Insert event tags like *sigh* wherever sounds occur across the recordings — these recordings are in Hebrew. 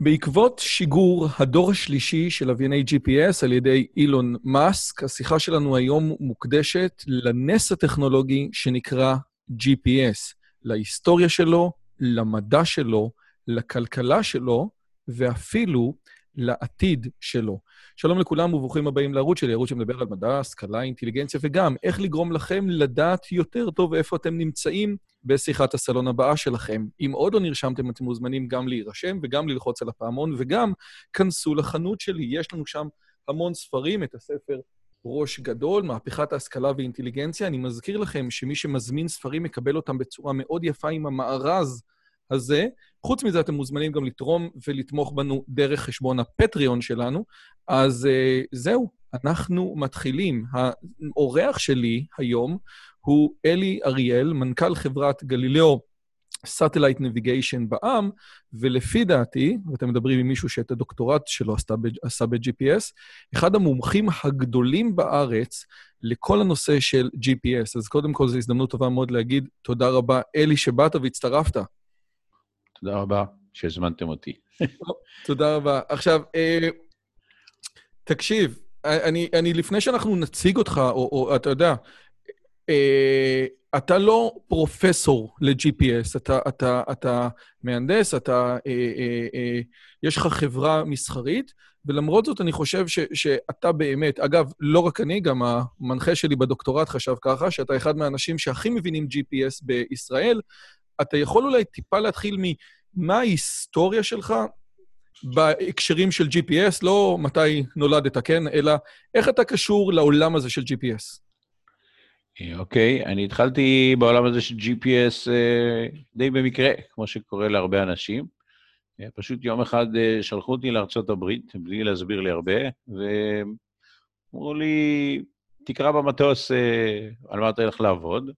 בעקבות שיגור הדור השלישי של לווייני GPS על ידי אילון מאסק, השיחה שלנו היום מוקדשת לנס הטכנולוגי שנקרא GPS, להיסטוריה שלו, למדע שלו, לכלכלה שלו, ואפילו לעתיד שלו. שלום לכולם וברוכים הבאים לערוץ שלי, ערוץ שמדבר על מדע, השכלה, אינטליגנציה, וגם איך לגרום לכם לדעת יותר טוב איפה אתם נמצאים בשיחת הסלון הבאה שלכם. אם עוד לא נרשמתם, אתם מוזמנים גם להירשם וגם ללחוץ על הפעמון, וגם כנסו לחנות שלי. יש לנו שם המון ספרים, את הספר ראש גדול, מהפכת ההשכלה ואינטליגנציה. אני מזכיר לכם שמי שמזמין ספרים מקבל אותם בצורה מאוד יפה עם המארז הזה. חוץ מזה, אתם מוזמנים גם לתרום ולתמוך בנו דרך חשבון ה-Patreon שלנו. אז uh, זהו, אנחנו מתחילים. האורח שלי היום הוא אלי אריאל, מנכ"ל חברת Galileo Satellite Navigation בע"מ, ולפי דעתי, ואתם מדברים עם מישהו שאת הדוקטורט שלו עשה ב-GPS, אחד המומחים הגדולים בארץ לכל הנושא של GPS. אז קודם כל, זו הזדמנות טובה מאוד להגיד תודה רבה, אלי, שבאת והצטרפת. תודה רבה שהזמנתם אותי. תודה רבה. עכשיו, אה, תקשיב, אני, אני, לפני שאנחנו נציג אותך, או, או אתה יודע, אה, אתה לא פרופסור ל-GPS, אתה, אתה, אתה מהנדס, אתה, אה, אה, אה, יש לך חברה מסחרית, ולמרות זאת אני חושב ש, שאתה באמת, אגב, לא רק אני, גם המנחה שלי בדוקטורט חשב ככה, שאתה אחד מהאנשים שהכי מבינים GPS בישראל. אתה יכול אולי טיפה להתחיל ממה ההיסטוריה שלך בהקשרים של GPS, לא מתי נולדת, כן? אלא איך אתה קשור לעולם הזה של GPS. אוקיי, okay, אני התחלתי בעולם הזה של GPS uh, די במקרה, כמו שקורה להרבה אנשים. Uh, פשוט יום אחד שלחו אותי לארה"ב, בלי להסביר לי הרבה, ואמרו לי, תקרא במטוס על מה אתה הולך לעבוד.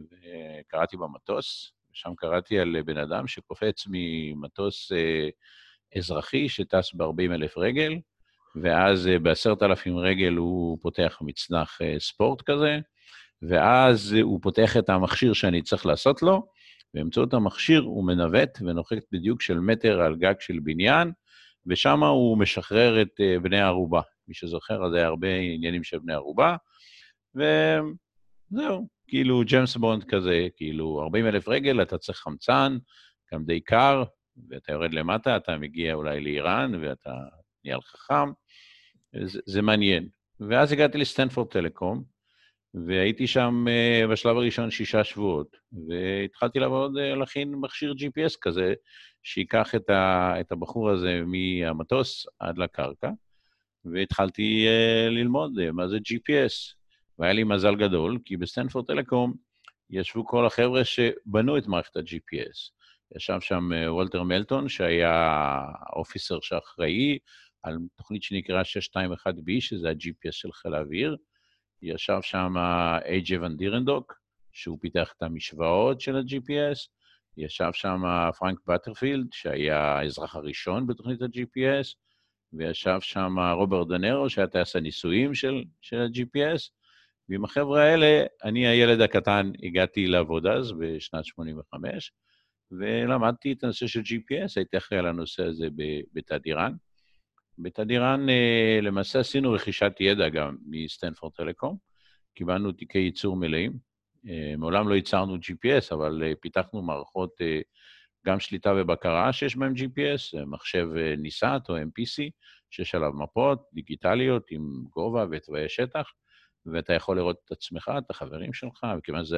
וקראתי במטוס, ושם קראתי על בן אדם שקופץ ממטוס uh, אזרחי שטס ב-40 אלף רגל, ואז בעשרת אלפים רגל הוא פותח מצנח ספורט כזה, ואז הוא פותח את המכשיר שאני צריך לעשות לו, באמצעות המכשיר הוא מנווט ונוחת בדיוק של מטר על גג של בניין, ושם הוא משחרר את בני הערובה. מי שזוכר, אז היה הרבה עניינים של בני ערובה, וזהו, כאילו ג'יימס בונד כזה, כאילו 40 אלף רגל, אתה צריך חמצן, גם די קר, ואתה יורד למטה, אתה מגיע אולי לאיראן, ואתה נהיה לך חכם, זה, זה מעניין. ואז הגעתי לסטנפורד טלקום, והייתי שם uh, בשלב הראשון שישה שבועות, והתחלתי לעבוד, uh, להכין מכשיר GPS כזה, שייקח את, ה, את הבחור הזה מהמטוס עד לקרקע, והתחלתי uh, ללמוד מה זה GPS. והיה לי מזל גדול, כי בסטנפורד טלקום ישבו כל החבר'ה שבנו את מערכת ה-GPS. ישב שם וולטר מלטון, שהיה officer שאחראי על תוכנית שנקרא 621B, שזה ה-GPS של חיל האוויר. ישב שם איי ג'יי ון דירנדונק, שהוא פיתח את המשוואות של ה-GPS. ישב שם פרנק בטרפילד, שהיה האזרח הראשון בתוכנית ה-GPS, וישב שם רוברט דנרו, שהיה טייס הניסויים של, של ה-GPS, ועם החבר'ה האלה, אני, הילד הקטן, הגעתי לעבוד אז, בשנת 85, ולמדתי את הנושא של GPS, הייתי אחראי על הנושא הזה בתדירן. בתדירן אה, למעשה עשינו רכישת ידע גם מסטנפורד טלקום, קיבלנו תיקי ייצור מלאים. אה, מעולם לא ייצרנו GPS, אבל אה, פיתחנו מערכות גם שליטה ובקרה שיש בהן GPS, מחשב ניסת או MPC, שיש עליו מפות דיגיטליות עם גובה ותוואי שטח. ואתה יכול לראות את עצמך, את החברים שלך, וכיוון שזו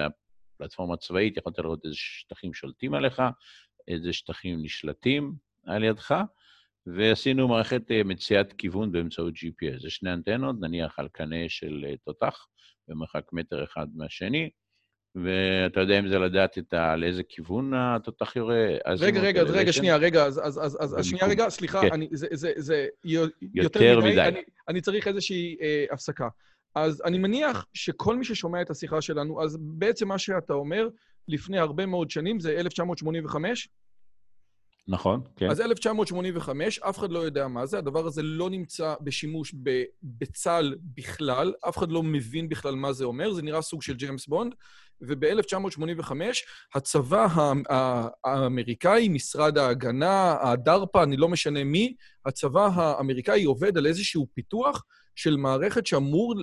פלטפורמה צבאית, יכולת לראות איזה שטחים שולטים עליך, איזה שטחים נשלטים על ידך, ועשינו מערכת מציאת כיוון באמצעות GPS. זה שני אנטנות, נניח על קנה של תותח, במרחק מטר אחד מהשני, ואתה יודע אם זה לדעת את ה... לאיזה כיוון התותח יורה? רגע, רגע, רגע, שנייה, רגע, אז, אז, אז, אז שנייה, רגע, סליחה, כן. אני, זה, זה, זה יותר, יותר מדי, מדי. אני, אני צריך איזושהי אה, הפסקה. אז אני מניח שכל מי ששומע את השיחה שלנו, אז בעצם מה שאתה אומר, לפני הרבה מאוד שנים, זה 1985? נכון, כן. אז 1985, אף אחד לא יודע מה זה, הדבר הזה לא נמצא בשימוש בצה"ל בכלל, אף אחד לא מבין בכלל מה זה אומר, זה נראה סוג של ג'יימס בונד, וב-1985 הצבא האמריקאי, משרד ההגנה, הדרפ"א, אני לא משנה מי, הצבא האמריקאי עובד על איזשהו פיתוח של מערכת שאמור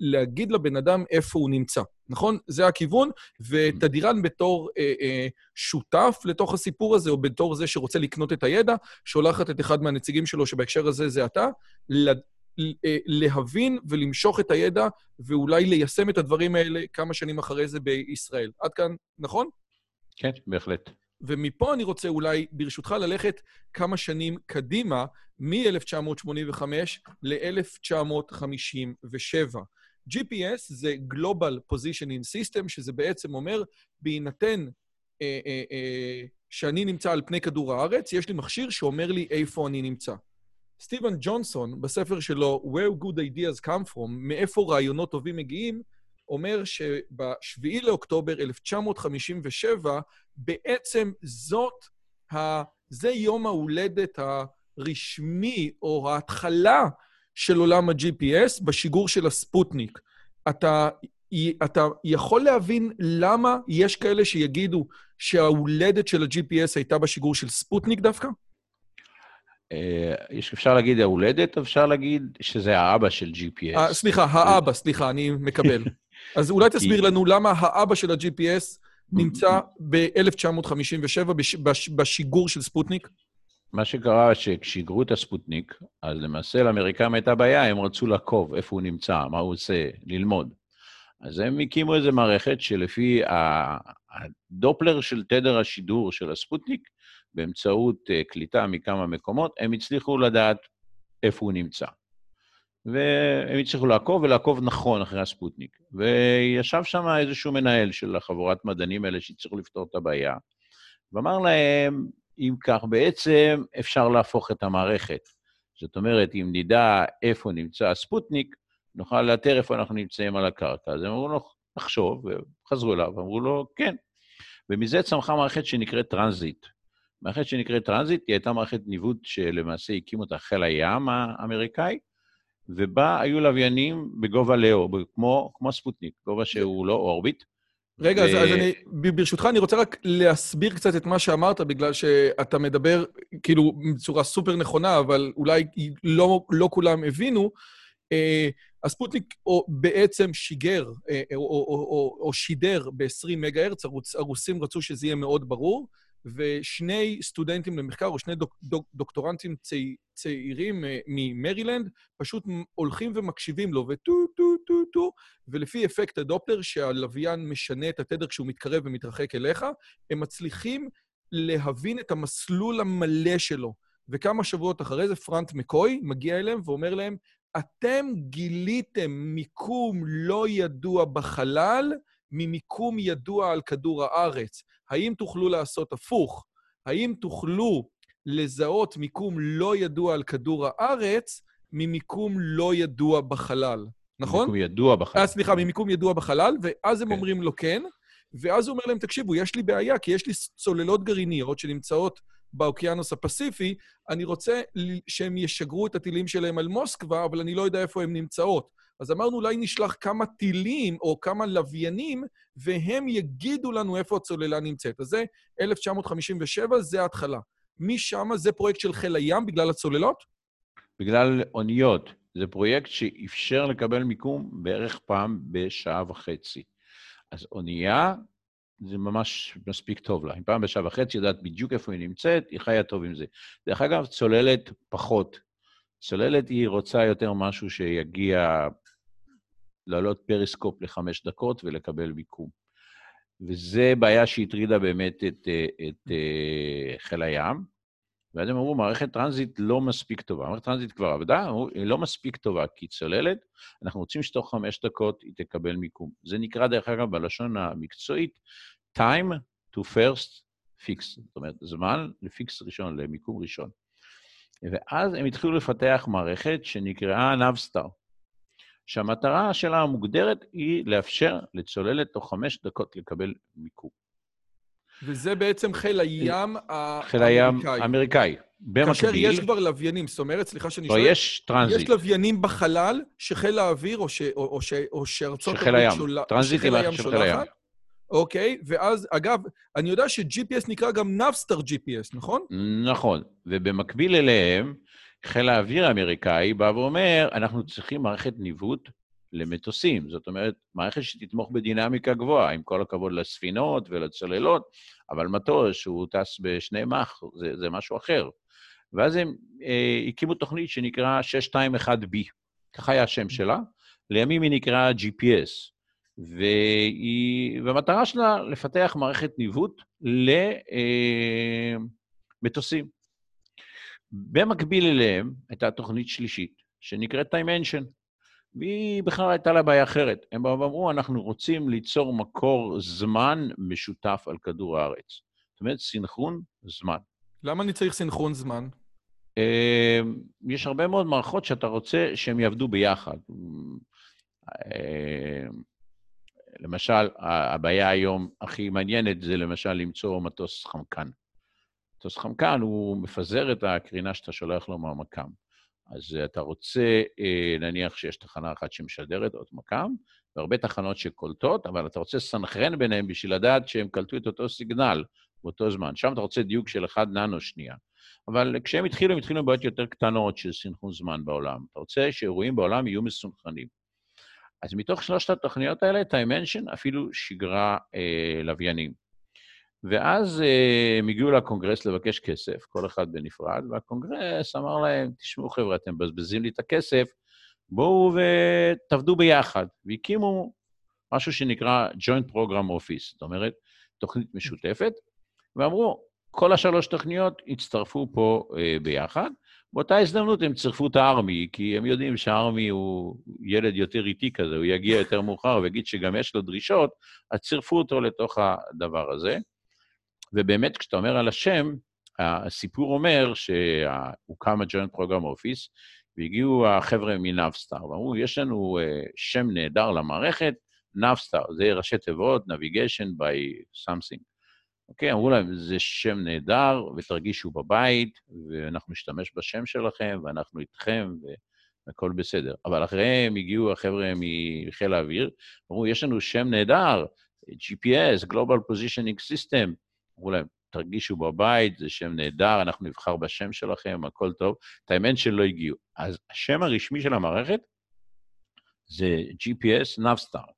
להגיד לבן אדם איפה הוא נמצא, נכון? זה הכיוון, ותדירן בתור אה, אה, שותף לתוך הסיפור הזה, או בתור זה שרוצה לקנות את הידע, שולחת את אחד מהנציגים שלו, שבהקשר הזה זה אתה, אה, להבין ולמשוך את הידע, ואולי ליישם את הדברים האלה כמה שנים אחרי זה בישראל. עד כאן, נכון? כן, בהחלט. ומפה אני רוצה אולי, ברשותך, ללכת כמה שנים קדימה, מ-1985 ל-1957. GPS זה Global Positioning System, שזה בעצם אומר, בהינתן אה, אה, אה, שאני נמצא על פני כדור הארץ, יש לי מכשיר שאומר לי איפה אני נמצא. סטיבן ג'ונסון, בספר שלו, Where Good Ideas Come From, מאיפה רעיונות טובים מגיעים, אומר שב-7 לאוקטובר 1957, בעצם זאת, ה... זה יום ההולדת הרשמי, או ההתחלה של עולם ה-GPS בשיגור של הספוטניק. אתה, אתה יכול להבין למה יש כאלה שיגידו שההולדת של ה-GPS הייתה בשיגור של ספוטניק דווקא? אה, אפשר להגיד ההולדת, אפשר להגיד שזה האבא של GPS. אה, סליחה, האבא, סליחה, אני מקבל. אז אולי תסביר לנו למה האבא של ה-GPS נמצא ב-1957 בשיגור של ספוטניק? מה שקרה, שכשיגרו את הספוטניק, אז למעשה לאמריקאים הייתה בעיה, הם רצו לעקוב איפה הוא נמצא, מה הוא עושה, ללמוד. אז הם הקימו איזו מערכת שלפי הדופלר של תדר השידור של הספוטניק, באמצעות אה, קליטה מכמה מקומות, הם הצליחו לדעת איפה הוא נמצא. והם הצליחו לעקוב, ולעקוב נכון אחרי הספוטניק. וישב שם איזשהו מנהל של החבורת מדענים האלה שהצליחו לפתור את הבעיה, ואמר להם, אם כך, בעצם אפשר להפוך את המערכת. זאת אומרת, אם נדע איפה נמצא הספוטניק, נוכל לאתר איפה אנחנו נמצאים על הקרקע. אז הם אמרו לו, נחשוב, וחזרו אליו, אמרו לו, כן. ומזה צמחה מערכת שנקראת טרנזיט. מערכת שנקראת טרנזיט, היא הייתה מערכת ניווט שלמעשה הקים אותה חיל הים האמריקאי, ובה היו לוויינים בגובה low, כמו, כמו ספוטניק, גובה שהוא לא orbit. רגע, ו... אז, אז אני, ברשותך, אני רוצה רק להסביר קצת את מה שאמרת, בגלל שאתה מדבר, כאילו, בצורה סופר נכונה, אבל אולי לא, לא כולם הבינו. אה, הספוטניק או בעצם שיגר, אה, או, או, או, או, שידר ב-20 מגה הרץ, הרוסים רצו שזה יהיה מאוד ברור. ושני סטודנטים למחקר, או שני דוק, דוק, דוקטורנטים צי, צעירים uh, ממרילנד, פשוט הולכים ומקשיבים לו, וטו, טו, טו, טו, ולפי אפקט הדופלר, שהלוויין משנה את התדר כשהוא מתקרב ומתרחק אליך, הם מצליחים להבין את המסלול המלא שלו. וכמה שבועות אחרי זה פרנק מקלור מגיע אליהם ואומר להם, אתם גיליתם מיקום לא ידוע בחלל, ממיקום ידוע על כדור הארץ. האם תוכלו לעשות הפוך? האם תוכלו לזהות מיקום לא ידוע על כדור הארץ ממיקום לא ידוע בחלל? נכון? ממיקום ידוע בחלל. אה, סליחה, ממיקום ידוע בחלל, ואז הם כן. אומרים לו כן, ואז הוא אומר להם, תקשיבו, יש לי בעיה, כי יש לי צוללות גרעיניות שנמצאות באוקיינוס הפסיפי, אני רוצה שהם ישגרו את הטילים שלהם על מוסקבה, אבל אני לא יודע איפה הן נמצאות. אז אמרנו, אולי נשלח כמה טילים או כמה לוויינים, והם יגידו לנו איפה הצוללה נמצאת. אז זה 1957, זה ההתחלה. משם זה פרויקט של חיל הים בגלל הצוללות? בגלל אוניות. זה פרויקט שאפשר לקבל מיקום בערך פעם בשעה וחצי. אז אונייה, זה ממש מספיק טוב לה. אם פעם בשעה וחצי יודעת בדיוק איפה היא נמצאת, היא חיה טוב עם זה. דרך אגב, צוללת פחות. צוללת היא רוצה יותר משהו שיגיע לעלות פריסקופ לחמש דקות ולקבל מיקום. וזו בעיה שהטרידה באמת את, את, את אה, חיל הים, ואז הם אמרו, מערכת טרנזיט לא מספיק טובה. מערכת טרנזיט כבר עבדה, אמרו, היא לא מספיק טובה, כי צוללת, אנחנו רוצים שתוך חמש דקות היא תקבל מיקום. זה נקרא, דרך אגב, בלשון המקצועית, time to first fix. זאת אומרת, זמן לפיקס ראשון, למיקום ראשון. ואז הם התחילו לפתח מערכת שנקראה נאבסטאר, שהמטרה שלה המוגדרת היא לאפשר לצוללת תוך חמש דקות לקבל מיקום. וזה בעצם חיל הים האמריקאי. חיל הים האמריקאי. במקביל... כאשר יש כבר לוויינים, זאת אומרת, סליחה שאני לא, שואל, יש טרנזיט. יש לוויינים בחלל שחיל האוויר או, ש, או, או, ש, או שארצות שחיל הים. טרנזיט שחיל הים מערכת של חיל הים. שולחת? אוקיי, ואז, אגב, אני יודע ש-GPS נקרא גם נאבסטר GPS, נכון? נכון, ובמקביל אליהם, חיל האוויר האמריקאי בא ואומר, אנחנו צריכים מערכת ניווט למטוסים. זאת אומרת, מערכת שתתמוך בדינמיקה גבוהה, עם כל הכבוד לספינות ולצוללות, אבל מטוס שהוא טס בשני מח, זה, זה משהו אחר. ואז הם אה, הקימו תוכנית שנקרא 621B, ככה היה השם שלה, לימים היא נקראה GPS. והיא, והמטרה שלה לפתח מערכת ניווט למטוסים. במקביל אליהם הייתה תוכנית שלישית, שנקראת Dimension, והיא בכלל הייתה לה בעיה אחרת. הם באו ואמרו, אנחנו רוצים ליצור מקור זמן משותף על כדור הארץ. זאת אומרת, סינכרון זמן. למה אני צריך סינכרון זמן? אה, יש הרבה מאוד מערכות שאתה רוצה שהן יעבדו ביחד. אה, למשל, הבעיה היום הכי מעניינת זה למשל למצוא מטוס חמקן. מטוס חמקן, הוא מפזר את הקרינה שאתה שולח לו מהמקם. אז אתה רוצה, אה, נניח שיש תחנה אחת שמשדרת עוד מקם, והרבה תחנות שקולטות, אבל אתה רוצה לסנכרן ביניהם בשביל לדעת שהם קלטו את אותו סיגנל באותו זמן. שם אתה רוצה דיוק של 1 ננו שנייה. אבל כשהם התחילו, הם התחילו עם בעיות יותר קטנות של סנכרון זמן בעולם. אתה רוצה שאירועים בעולם יהיו מסונכרנים. אז מתוך שלושת התוכניות האלה, Dimension אפילו שיגרה אה, לוויינים. ואז אה, הם הגיעו לקונגרס לבקש כסף, כל אחד בנפרד, והקונגרס אמר להם, תשמעו חבר'ה, אתם מבזבזים לי את הכסף, בואו ותעבדו ביחד. והקימו משהו שנקרא Joint Program Office, זאת אומרת, תוכנית משותפת, ואמרו, כל השלוש תוכניות הצטרפו פה אה, ביחד. באותה הזדמנות הם צירפו את הארמי, כי הם יודעים שהארמי הוא ילד יותר איטי כזה, הוא יגיע יותר מאוחר ויגיד שגם יש לו דרישות, אז צירפו אותו לתוך הדבר הזה. ובאמת, כשאתה אומר על השם, הסיפור אומר שהוקם ה-Joint Program Office, והגיעו החבר'ה מנאבסטאר, ואמרו, יש לנו uh, שם נהדר למערכת, נאבסטאר, זה ראשי תיבות, Navigation by something. אוקיי, אמרו להם, זה שם נהדר, ותרגישו בבית, ואנחנו נשתמש בשם שלכם, ואנחנו איתכם, והכל בסדר. אבל אחריהם הגיעו החבר'ה מחיל האוויר, אמרו, יש לנו שם נהדר, GPS, Global Positioning System. אמרו להם, תרגישו בבית, זה שם נהדר, אנחנו נבחר בשם שלכם, הכל טוב. את האמת שלא הגיעו. אז השם הרשמי של המערכת זה GPS Navstar.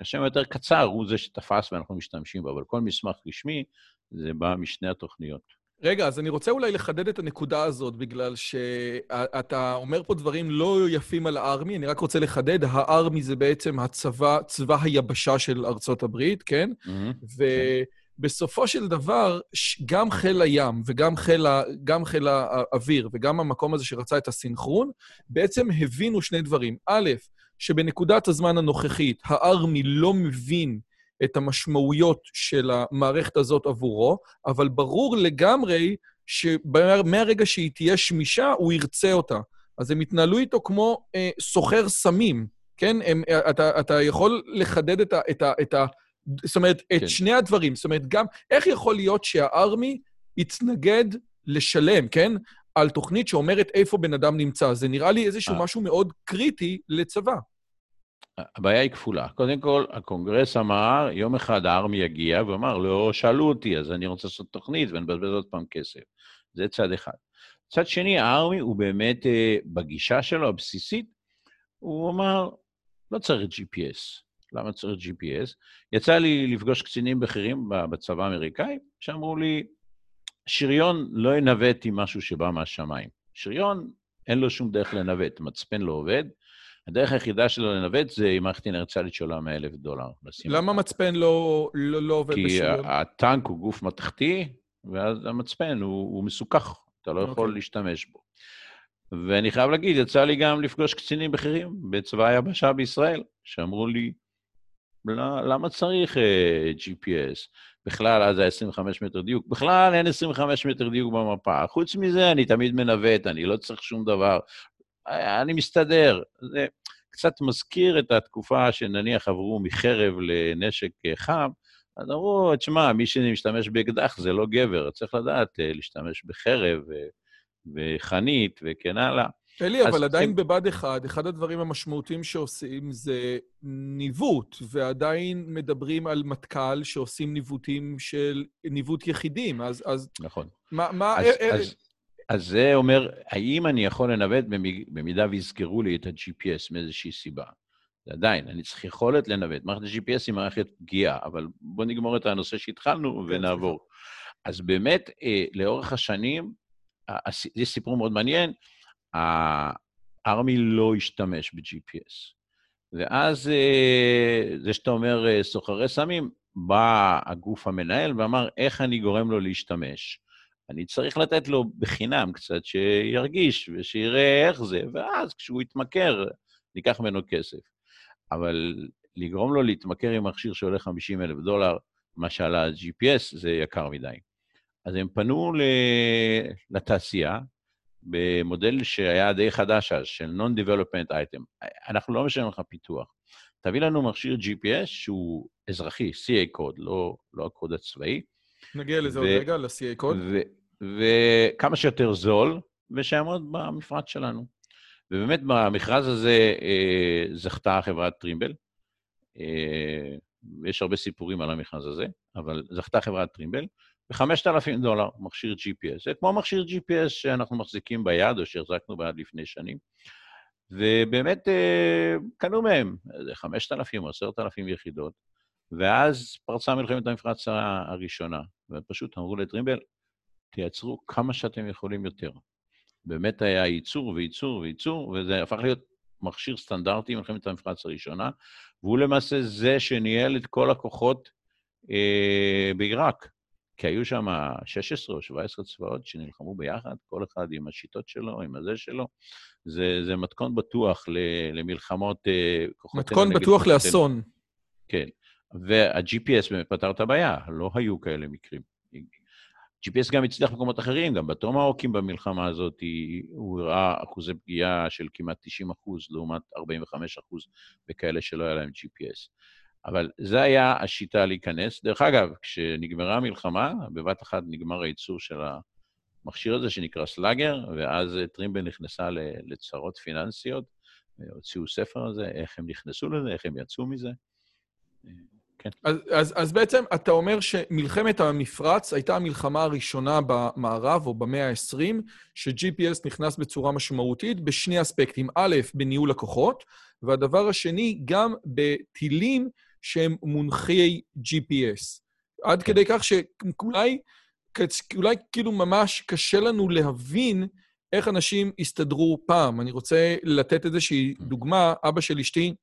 השם היותר קצר הוא זה שתפס ואנחנו משתמשים בו, אבל כל מסמך רשמי, זה בא משני התוכניות. רגע, אז אני רוצה אולי לחדד את הנקודה הזאת, בגלל שאתה אומר פה דברים לא יפים על הארמי, אני רק רוצה לחדד, הארמי זה בעצם הצבא, צבא היבשה של ארצות הברית, כן? Mm-hmm. ובסופו של דבר, גם חיל הים וגם חיל, ה... גם חיל האוויר וגם המקום הזה שרצה את הסינכרון, בעצם הבינו שני דברים. א', שבנקודת הזמן הנוכחית הארמי לא מבין את המשמעויות של המערכת הזאת עבורו, אבל ברור לגמרי שמהרגע שהיא תהיה שמישה, הוא ירצה אותה. אז הם יתנהלו איתו כמו אה, סוחר סמים, כן? הם, אתה, אתה יכול לחדד את ה... את ה, את ה זאת אומרת, את כן. שני הדברים. זאת אומרת, גם איך יכול להיות שהארמי יתנגד לשלם, כן? על תוכנית שאומרת איפה בן אדם נמצא. זה נראה לי איזשהו אה. משהו מאוד קריטי לצבא. הבעיה היא כפולה. קודם כל, הקונגרס אמר, יום אחד הארמי יגיע, ואמר, לא שאלו אותי, אז אני רוצה לעשות תוכנית ונבזבז עוד פעם כסף. זה צד אחד. צד שני, הארמי הוא באמת, אה, בגישה שלו, הבסיסית, הוא אמר, לא צריך GPS. למה צריך GPS? יצא לי לפגוש קצינים בכירים בצבא האמריקאי, שאמרו לי, שריון לא ינווט עם משהו שבא מהשמיים. שריון, אין לו שום דרך לנווט, מצפן לא עובד, הדרך היחידה שלו לנווט זה עם מערכת אינרציאלית שעולה 100 אלף דולר. למה מצפן לא, לא, לא עובד בשריון? כי הטנק הוא גוף מתכתי, ואז המצפן הוא, הוא מסוכך. אתה לא יכול אוקיי. להשתמש בו. ואני חייב להגיד, יצא לי גם לפגוש קצינים בכירים בצבא היבשה בישראל, שאמרו לי, למה צריך uh, GPS? בכלל, אז היה 25 מטר דיוק. בכלל, אין 25 מטר דיוק במפה. חוץ מזה, אני תמיד מנווט, אני לא צריך שום דבר. אני מסתדר. זה קצת מזכיר את התקופה שנניח עברו מחרב לנשק חם, אז אמרו, תשמע, מי שמשתמש באקדח זה לא גבר, צריך לדעת להשתמש בחרב וחנית וכן הלאה. אלי, אבל עדיין כן. בבד אחד, אחד הדברים המשמעותיים שעושים זה ניווט, ועדיין מדברים על מטכ"ל שעושים ניווטים של ניווט יחידים, אז... אז נכון. מה... מה אז, אה, אז, אז זה אומר, האם אני יכול לנווט במידה ויזכרו לי את ה-GPS מאיזושהי סיבה? עדיין, אני צריך יכולת לנווט. מערכת ה-GPS היא מערכת פגיעה, אבל בואו נגמור את הנושא שהתחלנו כן, ונעבור. אז באמת, אה, לאורך השנים, יש סיפור מאוד מעניין, הארמי לא השתמש ב-GPS. ואז אה, זה שאתה אומר אה, סוחרי סמים, בא הגוף המנהל ואמר, איך אני גורם לו להשתמש? אני צריך לתת לו בחינם קצת, שירגיש ושיראה איך זה, ואז כשהוא יתמכר, ניקח ממנו כסף. אבל לגרום לו להתמכר עם מכשיר שעולה 50 אלף דולר, מה שעלה ה-GPS, זה יקר מדי. אז הם פנו לתעשייה, במודל שהיה די חדש אז, של Non-Development Item. אנחנו לא משלמים לך פיתוח. תביא לנו מכשיר GPS שהוא אזרחי, CA קוד, לא, לא הקוד הצבאי. נגיע לזה עוד רגע, ל-CA קוד. וכמה שיותר זול, ושיעמוד במפרט שלנו. ובאמת, במכרז הזה אה, זכתה חברת טרימבל. אה, יש הרבה סיפורים על המכרז הזה, אבל זכתה חברת טרימבל. ב-5,000 דולר מכשיר GPS. זה כמו מכשיר GPS שאנחנו מחזיקים ביד, או שהחזקנו ביד לפני שנים. ובאמת אה, קנו מהם איזה 5,000 או 10,000 יחידות, ואז פרצה מלחמת המפרץ הראשונה, והם פשוט אמרו לטרימבל, תייצרו כמה שאתם יכולים יותר. באמת היה ייצור וייצור וייצור, וזה הפך להיות מכשיר סטנדרטי במלחמת המפרץ הראשונה, והוא למעשה זה שניהל את כל הכוחות אה, בעיראק. כי היו שם 16 או 17 צבאות שנלחמו ביחד, כל אחד עם השיטות שלו, עם הזה שלו. זה, זה מתכון בטוח למלחמות אה, כוחות... מתכון בטוח לאסון. כן. וה-GPS באמת פתר את הבעיה, לא היו כאלה מקרים. GPS גם הצליח במקומות אחרים, גם בטומהוקים במלחמה הזאת, הוא הראה אחוזי פגיעה של כמעט 90 אחוז, לעומת 45 אחוז בכאלה שלא היה להם GPS. אבל זה היה השיטה להיכנס. דרך אגב, כשנגמרה המלחמה, בבת אחת נגמר הייצור של המכשיר הזה שנקרא סלאגר, ואז טרימבל נכנסה לצרות פיננסיות, הוציאו ספר על זה, איך הם נכנסו לזה, איך הם יצאו מזה. כן. אז, אז, אז בעצם אתה אומר שמלחמת המפרץ הייתה המלחמה הראשונה במערב, או במאה ה-20, ש-GPS נכנס בצורה משמעותית בשני אספקטים. א', בניהול לקוחות, והדבר השני, גם בטילים שהם מונחי GPS. עד כן. כדי כך שאולי אולי כאילו ממש קשה לנו להבין איך אנשים הסתדרו פעם. אני רוצה לתת איזושהי דוגמה. אבא של אשתי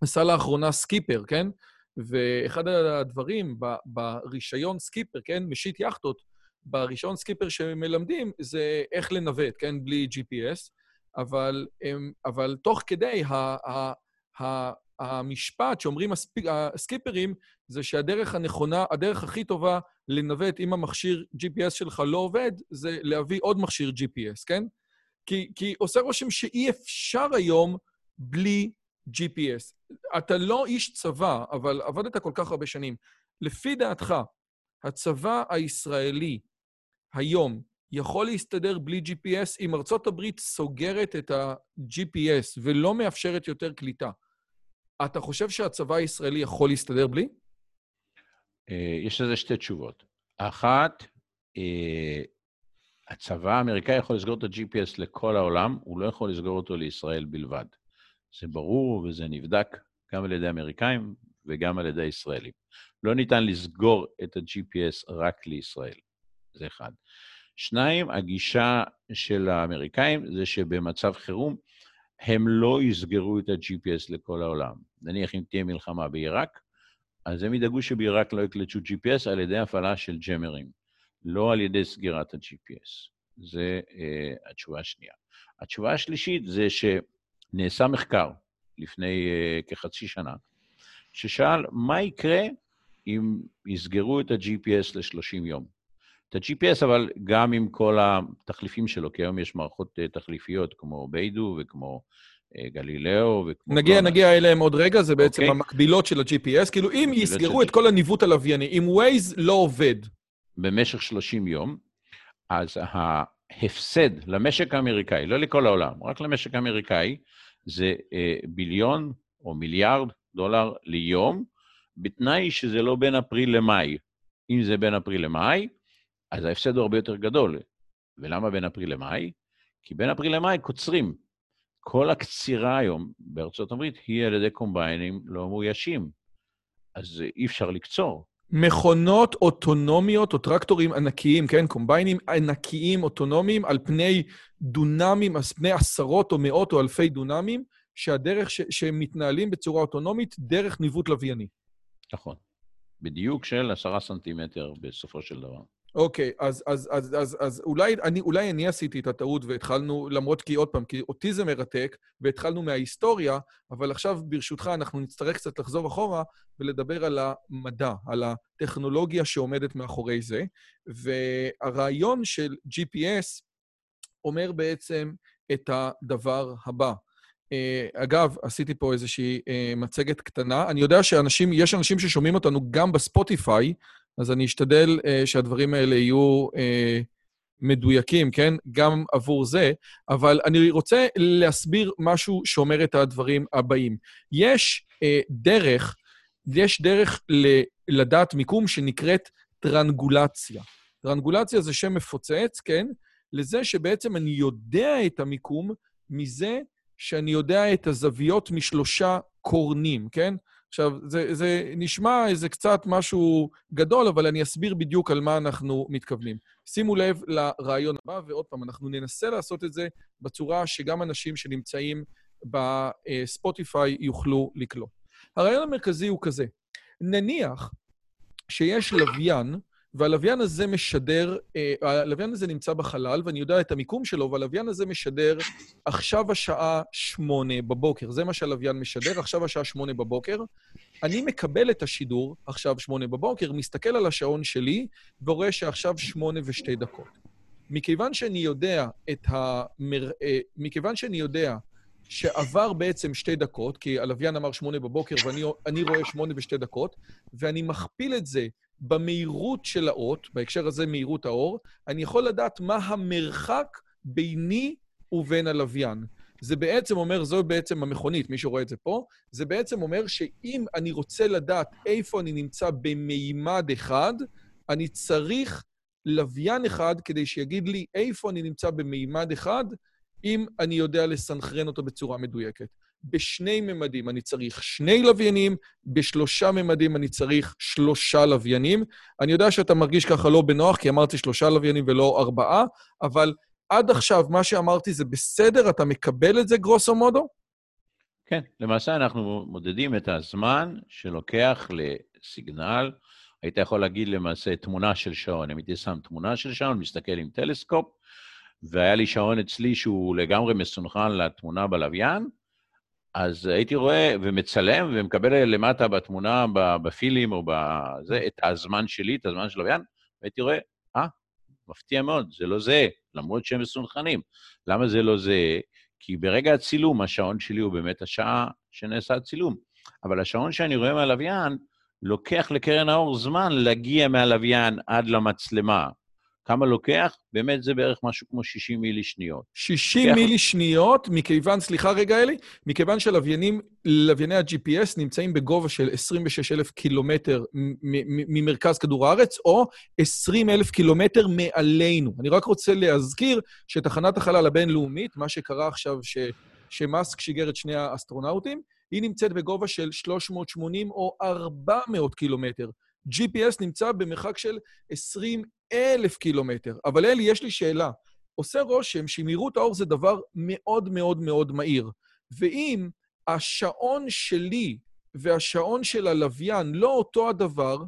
עשה לאחרונה סקיפר, כן? ואחד הדברים ברישיון סקיפר, כן? משיט יאכטות, ברישיון סקיפר שמלמדים זה איך לנווט, כן? בלי GPS, אבל, אבל תוך כדי ה, ה, ה, המשפט שאומרים הסקיפרים, זה שהדרך הנכונה, הדרך הכי טובה לנווט אם המכשיר GPS שלך לא עובד, זה להביא עוד מכשיר GPS, כן? כי, כי עושה רושם שאי אפשר היום בלי GPS. אתה לא איש צבא, אבל עבדת כל כך הרבה שנים. לפי דעתך, הצבא הישראלי היום יכול להסתדר בלי GPS אם ארצות הברית סוגרת את ה-GPS ולא מאפשרת יותר קליטה. אתה חושב שהצבא הישראלי יכול להסתדר בלי? אה, יש לזה שתי תשובות. אחת, אה, הצבא האמריקאי יכול לסגור את ה-GPS לכל העולם, הוא לא יכול לסגור אותו לישראל בלבד. זה ברור וזה נבדק גם על ידי האמריקאים וגם על ידי הישראלים. לא ניתן לסגור את ה-GPS רק לישראל, זה אחד. שניים, הגישה של האמריקאים זה שבמצב חירום הם לא יסגרו את ה-GPS לכל העולם. נניח אם תהיה מלחמה בעיראק, אז הם ידאגו שבעיראק לא יקלטו GPS על ידי הפעלה של ג'מרים, לא על ידי סגירת ה-GPS. זה uh, התשובה השנייה. התשובה השלישית זה שנעשה מחקר לפני uh, כחצי שנה, ששאל מה יקרה אם יסגרו את ה-GPS ל-30 יום. את ה-GPS, אבל גם עם כל התחליפים שלו, כי היום יש מערכות uh, תחליפיות כמו ביידו וכמו uh, גלילאו וכמו... נגיע, נגיע אליהם עוד רגע, זה בעצם okay. אוקיי. המקבילות של ה-GPS. כאילו, אם יסגרו של... את כל הניווט הלווייני, אם Waze לא עובד... במשך 30 יום, אז ההפסד למשק האמריקאי, לא לכל העולם, רק למשק האמריקאי, זה אה, ביליון או מיליארד דולר ליום, בתנאי שזה לא בין אפריל למאי. אם זה בין אפריל למאי, אז ההפסד הוא הרבה יותר גדול. ולמה בין אפריל למאי? כי בין אפריל למאי קוצרים. כל הקצירה היום בארצות הברית היא על ידי קומביינים לא מאוישים. אז אי אפשר לקצור. מכונות אוטונומיות או טרקטורים ענקיים, כן? קומביינים ענקיים אוטונומיים על פני דונמים, על פני עשרות או מאות או אלפי דונמים, שהדרך ש- שהם מתנהלים בצורה אוטונומית דרך ניווט לווייני. נכון. בדיוק של עשרה סנטימטר בסופו של דבר. אוקיי, אז, אז, אז, אז, אז אולי, אני, אולי אני עשיתי את הטעות והתחלנו, למרות כי עוד פעם, כי אותי זה מרתק, והתחלנו מההיסטוריה, אבל עכשיו, ברשותך, אנחנו נצטרך קצת לחזור אחורה ולדבר על המדע, על הטכנולוגיה שעומדת מאחורי זה. והרעיון של GPS אומר בעצם את הדבר הבא. אה, אגב, עשיתי פה איזושהי אה, מצגת קטנה. אני יודע שאנשים, יש אנשים ששומעים אותנו גם בספוטיפיי, אז אני אשתדל uh, שהדברים האלה יהיו uh, מדויקים, כן? גם עבור זה, אבל אני רוצה להסביר משהו שאומר את הדברים הבאים. יש uh, דרך, יש דרך ל- לדעת מיקום שנקראת טרנגולציה. טרנגולציה זה שם מפוצץ, כן? לזה שבעצם אני יודע את המיקום מזה שאני יודע את הזוויות משלושה קורנים, כן? עכשיו, זה, זה נשמע איזה קצת משהו גדול, אבל אני אסביר בדיוק על מה אנחנו מתכוונים. שימו לב לרעיון הבא, ועוד פעם, אנחנו ננסה לעשות את זה בצורה שגם אנשים שנמצאים בספוטיפיי יוכלו לקלוט. הרעיון המרכזי הוא כזה, נניח שיש לוויין, והלוויין הזה משדר, אה, הלוויין הזה נמצא בחלל, ואני יודע את המיקום שלו, והלוויין הזה משדר עכשיו השעה שמונה בבוקר. זה מה שהלוויין משדר, עכשיו השעה שמונה בבוקר. אני מקבל את השידור, עכשיו שמונה בבוקר, מסתכל על השעון שלי, ורואה שעכשיו שמונה ושתי דקות. מכיוון שאני יודע את המר... אה, מכיוון שאני יודע שעבר בעצם שתי דקות, כי הלוויין אמר שמונה בבוקר ואני רואה שמונה ושתי דקות, ואני מכפיל את זה במהירות של האות, בהקשר הזה מהירות האור, אני יכול לדעת מה המרחק ביני ובין הלוויין. זה בעצם אומר, זו בעצם המכונית, מי שרואה את זה פה, זה בעצם אומר שאם אני רוצה לדעת איפה אני נמצא במימד אחד, אני צריך לוויין אחד כדי שיגיד לי איפה אני נמצא במימד אחד, אם אני יודע לסנכרן אותו בצורה מדויקת. בשני ממדים אני צריך שני לוויינים, בשלושה ממדים אני צריך שלושה לוויינים. אני יודע שאתה מרגיש ככה לא בנוח, כי אמרתי שלושה לוויינים ולא ארבעה, אבל עד עכשיו מה שאמרתי זה בסדר? אתה מקבל את זה, גרוסו מודו? כן, למעשה אנחנו מודדים את הזמן שלוקח לסיגנל. היית יכול להגיד למעשה תמונה של שעון. אם הייתי שם תמונה של שעון, מסתכל עם טלסקופ, והיה לי שעון אצלי שהוא לגמרי מסונכרן לתמונה בלוויין, אז הייתי רואה ומצלם ומקבל למטה בתמונה, בפילים או בזה, את הזמן שלי, את הזמן של לוויין, והייתי רואה, אה, מפתיע מאוד, זה לא זה, למרות שהם מסונכרנים. למה זה לא זה? כי ברגע הצילום, השעון שלי הוא באמת השעה שנעשה הצילום. אבל השעון שאני רואה מהלוויין, לוקח לקרן האור זמן להגיע מהלוויין עד למצלמה. כמה לוקח? באמת זה בערך משהו כמו 60 מילי שניות. 60 לוקח... מילי שניות, מכיוון, סליחה רגע, אלי, מכיוון שלוויינים, לווייני ה-GPS נמצאים בגובה של 26,000 קילומטר ממרכז כדור הארץ, או 20,000 קילומטר מעלינו. אני רק רוצה להזכיר שתחנת החלל הבינלאומית, מה שקרה עכשיו, ש... שמאסק שיגר את שני האסטרונאוטים, היא נמצאת בגובה של 380 או 400 קילומטר. GPS נמצא במרחק של 20 אלף קילומטר. אבל אלי, יש לי שאלה. עושה רושם שמהירות האור זה דבר מאוד מאוד מאוד מהיר. ואם השעון שלי והשעון של הלוויין לא אותו הדבר,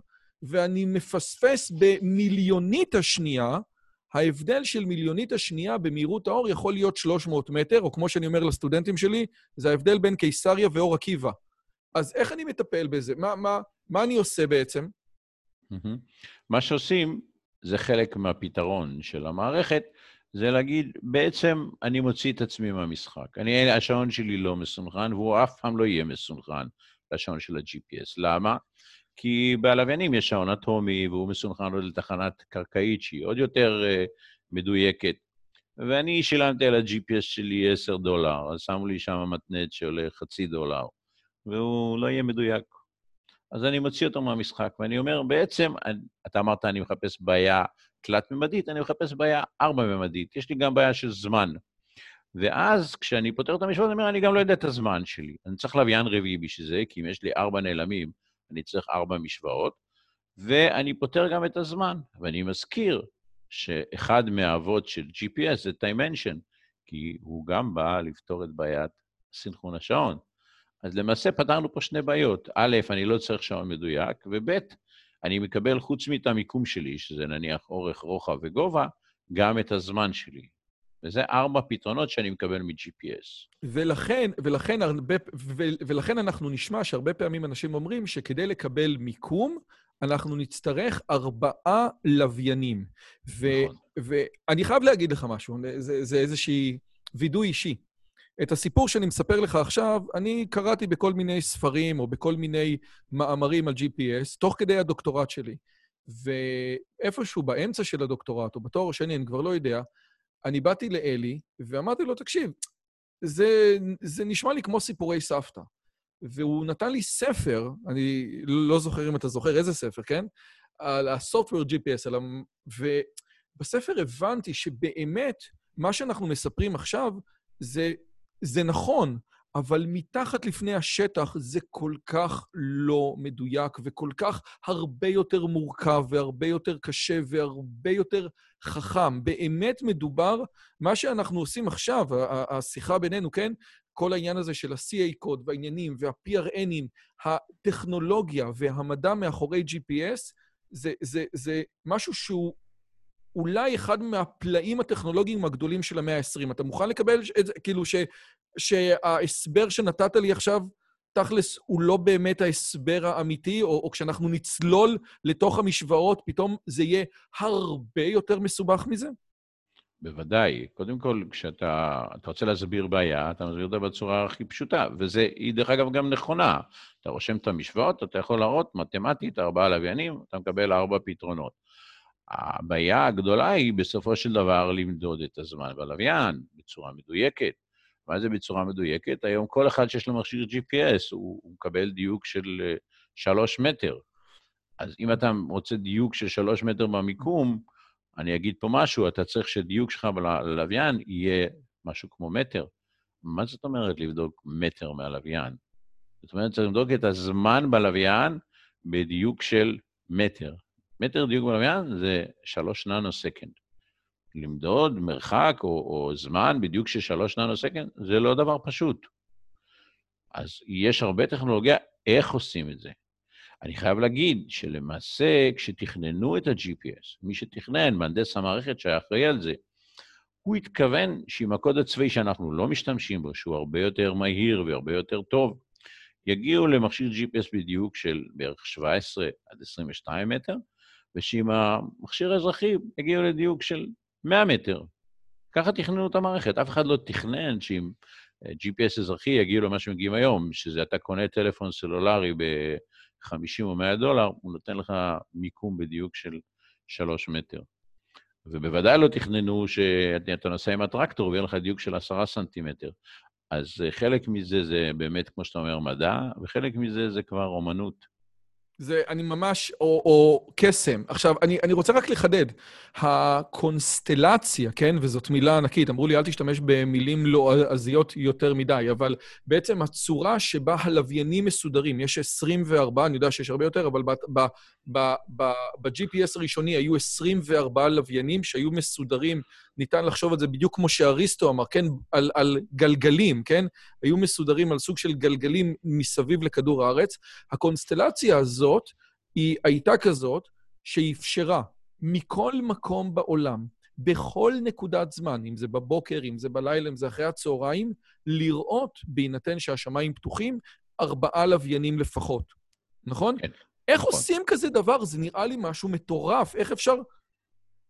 ואני מפספס במיליונית השנייה, ההבדל של מיליונית השנייה במהירות האור יכול להיות 300 מטר, או כמו שאני אומר לסטודנטים שלי, זה ההבדל בין קיסריה ואור עקיבא. אז איך אני מטפל בזה? מה, מה, מה אני עושה בעצם? מה שעושים זה חלק מהפתרון של המערכת, זה להגיד, בעצם אני מוציא את עצמי מהמשחק. אני, השעון שלי לא מסונכרן, והוא אף פעם לא יהיה מסונכרן לשעון של ה-GPS. למה? כי בלוויינים יש שעון אטומי, והוא מסונכרן עוד לתחנת קרקעית שהיא עוד יותר uh, מדויקת. ואני שילמתי על ה-GPS שלי 10 דולר, אז שמו לי שם מתנת שעולה חצי דולר, והוא לא יהיה מדויק. אז אני מוציא אותו מהמשחק, ואני אומר, בעצם, אתה אמרת, אני מחפש בעיה תלת-ממדית, אני מחפש בעיה ארבע-ממדית. יש לי גם בעיה של זמן. ואז כשאני פותר את המשוואות, אני אומר, אני גם לא יודע את הזמן שלי. אני צריך לוויין רביעי בשביל זה, כי אם יש לי ארבע נעלמים, אני צריך ארבע משוואות, ואני פותר גם את הזמן. ואני מזכיר שאחד מהאבות של GPS זה Dimension, כי הוא גם בא לפתור את בעיית סינכרון השעון. אז למעשה פתרנו פה שני בעיות. א', אני לא צריך שעון מדויק, וב', אני מקבל חוץ מאת המיקום שלי, שזה נניח אורך, רוחב וגובה, גם את הזמן שלי. וזה ארבע פתרונות שאני מקבל מ-GPS. ולכן, ולכן, הרבה, ולכן אנחנו נשמע שהרבה פעמים אנשים אומרים שכדי לקבל מיקום, אנחנו נצטרך ארבעה לוויינים. ו, נכון. ואני חייב להגיד לך משהו, זה, זה איזושהי וידוי אישי. את הסיפור שאני מספר לך עכשיו, אני קראתי בכל מיני ספרים או בכל מיני מאמרים על GPS, תוך כדי הדוקטורט שלי. ואיפשהו באמצע של הדוקטורט, או בתואר השני, אני כבר לא יודע, אני באתי לאלי ואמרתי לו, תקשיב, זה, זה נשמע לי כמו סיפורי סבתא. והוא נתן לי ספר, אני לא זוכר אם אתה זוכר איזה ספר, כן? על ה-software GPS, על ה... ובספר הבנתי שבאמת, מה שאנחנו מספרים עכשיו זה זה נכון, אבל מתחת לפני השטח זה כל כך לא מדויק וכל כך הרבה יותר מורכב והרבה יותר קשה והרבה יותר חכם. באמת מדובר, מה שאנחנו עושים עכשיו, השיחה בינינו, כן? כל העניין הזה של ה-CA קוד והעניינים וה-PRNים, הטכנולוגיה והמדע מאחורי GPS, זה, זה, זה משהו שהוא אולי אחד מהפלאים הטכנולוגיים הגדולים של המאה ה-20. אתה מוכן לקבל את זה, כאילו, ש, שההסבר שנתת לי עכשיו, תכלס, הוא לא באמת ההסבר האמיתי, או, או כשאנחנו נצלול לתוך המשוואות, פתאום זה יהיה הרבה יותר מסובך מזה? בוודאי. קודם כל, כשאתה רוצה להסביר בעיה, אתה מסביר אותה בצורה הכי פשוטה, וזה, היא דרך אגב גם נכונה. אתה רושם את המשוואות, אתה יכול להראות מתמטית ארבעה לוויינים, אתה מקבל ארבע פתרונות. הבעיה הגדולה היא בסופו של דבר למדוד את הזמן בלוויין בצורה מדויקת. מה זה בצורה מדויקת? היום כל אחד שיש לו מכשיר GPS, הוא, הוא מקבל דיוק של אה, שלוש מטר. אז אם אתה רוצה דיוק של שלוש מטר במיקום, אני אגיד פה משהו, אתה צריך שדיוק שלך בלוויין יהיה משהו כמו מטר. מה זאת אומרת לבדוק מטר מהלוויין? זאת אומרת, צריך לבדוק את הזמן בלוויין בדיוק של מטר. מטר דיוק בלוויין זה שלוש ננו second. למדוד מרחק או, או זמן בדיוק של שלוש ננו second, זה לא דבר פשוט. אז יש הרבה טכנולוגיה איך עושים את זה. אני חייב להגיד שלמעשה, כשתכננו את ה-GPS, מי שתכנן, מהנדס המערכת שהיה אחראי על זה, הוא התכוון שעם הקוד הצבאי שאנחנו לא משתמשים בו, שהוא הרבה יותר מהיר והרבה יותר טוב, יגיעו למכשיר GPS בדיוק של בערך 17 עד 22 מטר, ושעם המכשיר האזרחי יגיעו לדיוק של 100 מטר. ככה תכננו את המערכת. אף אחד לא תכנן שעם אה, GPS אזרחי יגיעו למה שמגיעים היום, שזה אתה קונה טלפון סלולרי ב-50 או 100 דולר, הוא נותן לך מיקום בדיוק של 3 מטר. ובוודאי לא תכננו שאתה נוסע עם הטרקטור ויהיה לך דיוק של 10 סנטימטר. אז אה, חלק מזה זה באמת, כמו שאתה אומר, מדע, וחלק מזה זה כבר אומנות. זה, אני ממש, או, או קסם. עכשיו, אני, אני רוצה רק לחדד. הקונסטלציה, כן, וזאת מילה ענקית, אמרו לי, אל תשתמש במילים לועזיות יותר מדי, אבל בעצם הצורה שבה הלוויינים מסודרים, יש 24, אני יודע שיש הרבה יותר, אבל ב-GPS הראשוני היו 24 לוויינים שהיו מסודרים, ניתן לחשוב על זה בדיוק כמו שאריסטו אמר, כן, על, על גלגלים, כן? היו מסודרים על סוג של גלגלים מסביב לכדור הארץ. הקונסטלציה הזאת, היא הייתה כזאת שאפשרה מכל מקום בעולם בכל נקודת זמן, אם זה בבוקר, אם זה בלילה, אם זה אחרי הצהריים, לראות, בהינתן שהשמיים פתוחים, ארבעה לוויינים לפחות. נכון? כן. איך נכון. עושים כזה דבר? זה נראה לי משהו מטורף. איך אפשר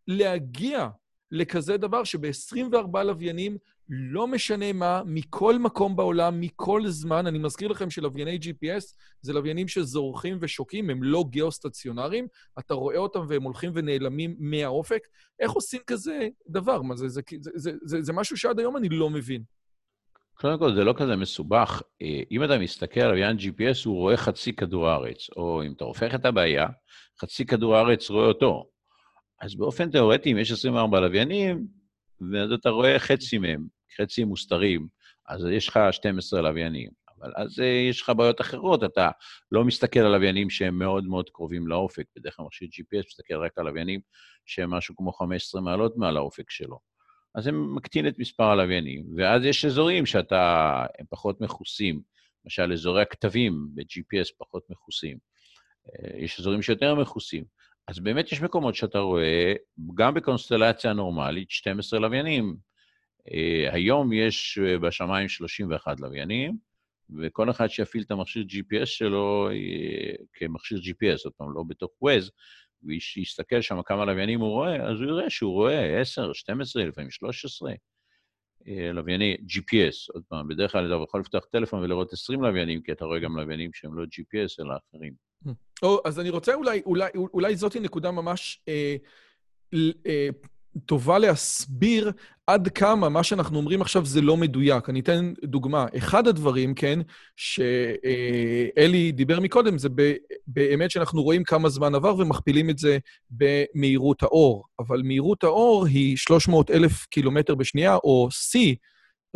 להגיע לכזה דבר שב-24 לוויינים, לא משנה מה, מכל מקום בעולם, מכל זמן, אני מזכיר לכם שלווייני GPS זה לוויינים שזורחים ושוקעים, הם לא גיאו-סטציונריים, אתה רואה אותם והם הולכים ונעלמים מהאופק. איך עושים כזה דבר? מה זה, זה, זה, זה, זה, זה משהו שעד היום אני לא מבין. קודם כל, זה לא כזה מסובך. אה, אם אתה מסתכל על לוויין GPS, הוא רואה חצי כדור הארץ, או אם אתה הופך את הבעיה, חצי כדור הארץ רואה אותו. אז באופן תיאורטי, אם יש 24 לוויינים, ואז אתה רואה חצי מהם, חצי מוסתרים, אז יש לך 12 לוויינים. אבל אז אה, יש לך בעיות אחרות, אתה לא מסתכל על לוויינים שהם מאוד מאוד קרובים לאופק. בדרך כלל מכשיר GPS מסתכל רק על לוויינים שהם משהו כמו 15 מעלות מעל האופק שלו. אז זה מקטין את מספר הלוויינים, ואז יש אזורים שאתה, הם פחות מכוסים. למשל, אזורי הכתבים ב-GPS פחות מכוסים. אה, יש אזורים שיותר מכוסים. אז באמת יש מקומות שאתה רואה, גם בקונסטלציה נורמלית, 12 לוויינים. Uh, היום יש uh, בשמיים 31 לוויינים, וכל אחד שיפעיל את המכשיר GPS שלו כמכשיר GPS, זאת אומרת, לא בתוך Waze, ויסתכל שם כמה לוויינים הוא רואה, אז הוא יראה שהוא רואה 10, 12, לפעמים 13 לווייני GPS. עוד פעם, בדרך כלל אתה יכול לפתוח טלפון ולראות 20 לוויינים, כי אתה רואה גם לוויינים שהם לא GPS, אלא אחרים. או, אז אני רוצה אולי, אולי, אולי זאתי נקודה ממש אה, אה, טובה להסביר עד כמה מה שאנחנו אומרים עכשיו זה לא מדויק. אני אתן דוגמה. אחד הדברים, כן, שאלי דיבר מקודם, זה באמת שאנחנו רואים כמה זמן עבר ומכפילים את זה במהירות האור. אבל מהירות האור היא 300 אלף קילומטר בשנייה, או C,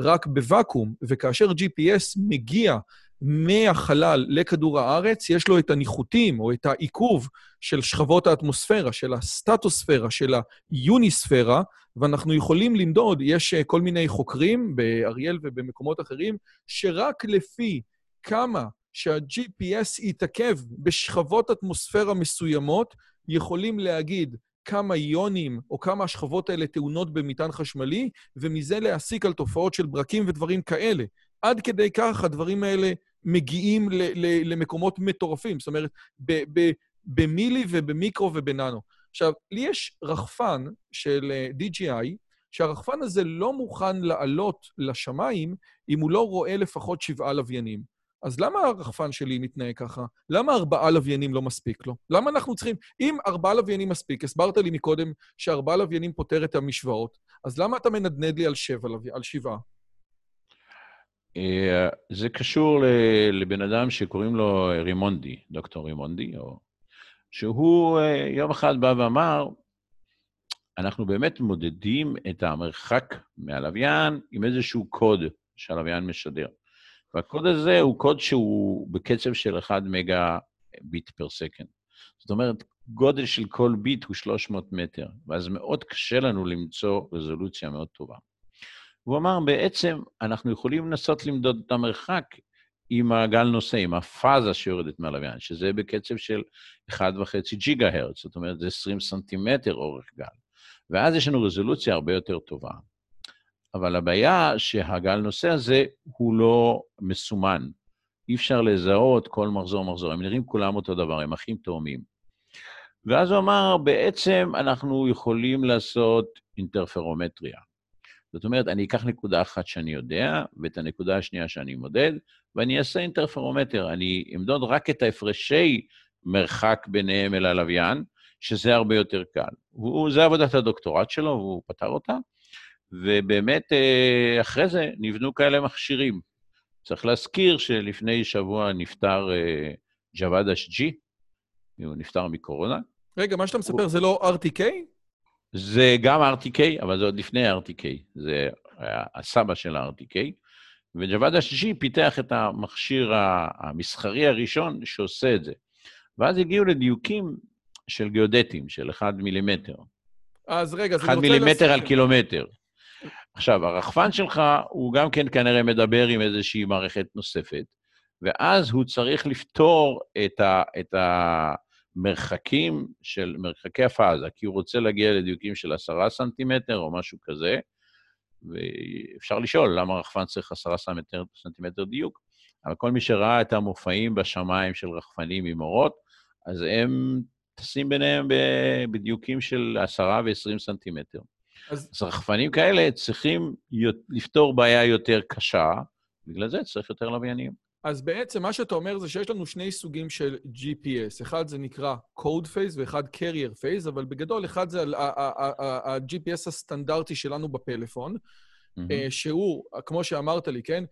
רק בוואקום, וכאשר GPS מגיע מהחלל לכדור הארץ, יש לו את הניחותים או את העיכוב של שכבות האטמוספירה, של הסטטוספירה, של היוניספירה, ואנחנו יכולים למדוד, יש אה, כל מיני חוקרים באריאל ובמקומות אחרים, שרק לפי כמה שה-GPS יתעכב בשכבות אטמוספירה מסוימות, יכולים להגיד כמה איונים או כמה השכבות האלה טעונות במטען חשמלי, ומזה להסיק על תופעות של ברקים ודברים כאלה. עד כדי כך הדברים האלה מגיעים ל- ל- למקומות מטורפים. זאת אומרת, ב- ב- במילי ובמיקרו ובננו. עכשיו, לי יש רחפן של אה, DJI, שהרחפן הזה לא מוכן לעלות לשמיים אם הוא לא רואה לפחות שבעה לוויינים. אז למה הרחפן שלי מתנהג ככה? למה ארבעה לוויינים לא מספיק לו? למה אנחנו צריכים... אם ארבעה לוויינים מספיק, הסברת לי מקודם שארבעה לוויינים פותר את המשוואות, אז למה אתה מנדנד לי על שבע, על שבעה? אה, זה קשור לבן אדם שקוראים לו רימונדי, דוקטור רימונדי, או... שהוא אה, יום אחד בא ואמר, אנחנו באמת מודדים את המרחק מהלוויין עם איזשהו קוד שהלוויין משדר. והקוד הזה הוא קוד שהוא בקצב של 1 מגה ביט פר second. זאת אומרת, גודל של כל ביט הוא 300 מטר, ואז מאוד קשה לנו למצוא רזולוציה מאוד טובה. הוא אמר, בעצם אנחנו יכולים לנסות למדוד את המרחק עם הגל נושא, עם הפאזה שיורדת מהלוויין, שזה בקצב של 1.5 ג'יגה הרץ, זאת אומרת, זה 20 סנטימטר אורך גל. ואז יש לנו רזולוציה הרבה יותר טובה. אבל הבעיה שהגל נושא הזה הוא לא מסומן. אי אפשר לזהות כל מחזור מחזור, הם נראים כולם אותו דבר, הם אחים תאומים. ואז הוא אמר, בעצם אנחנו יכולים לעשות אינטרפרומטריה. זאת אומרת, אני אקח נקודה אחת שאני יודע, ואת הנקודה השנייה שאני מודד, ואני אעשה אינטרפרומטר. אני אמדוד רק את ההפרשי מרחק ביניהם אל הלוויין, שזה הרבה יותר קל. וזו עבודת הדוקטורט שלו, והוא פתר אותה, ובאמת, אה, אחרי זה נבנו כאלה מכשירים. צריך להזכיר שלפני שבוע נפטר אה, ג'וואד אשג'י, הוא נפטר מקורונה. רגע, מה שאתה מספר הוא... זה לא RTK? זה גם RTK, אבל זה עוד לפני RTK, זה הסבא של ה-RTK. וג'וואד השלישי פיתח את המכשיר המסחרי הראשון שעושה את זה. ואז הגיעו לדיוקים של גיאודטים, של 1 מילימטר. אז רגע, אז אני רוצה... 1 מילימטר על קילומטר. עכשיו, הרחפן שלך, הוא גם כן כנראה מדבר עם איזושהי מערכת נוספת, ואז הוא צריך לפתור את, ה, את מרחקים של מרחקי הפאזה, כי הוא רוצה להגיע לדיוקים של עשרה סנטימטר או משהו כזה, ואפשר לשאול למה רחפן צריך עשרה סנטימטר, סנטימטר דיוק, אבל כל מי שראה את המופעים בשמיים של רחפנים עם אורות, אז הם טסים ביניהם בדיוקים של עשרה ועשרים סנטימטר. אז... אז רחפנים כאלה צריכים לפתור בעיה יותר קשה, בגלל זה צריך יותר לוויינים. אז בעצם מה שאתה אומר זה שיש לנו שני סוגים של GPS. אחד זה נקרא Code Phase ואחד Carrier Phase, אבל בגדול אחד זה ה-GPS הסטנדרטי שלנו בפלאפון, mm-hmm. שהוא, כמו שאמרת לי, כן?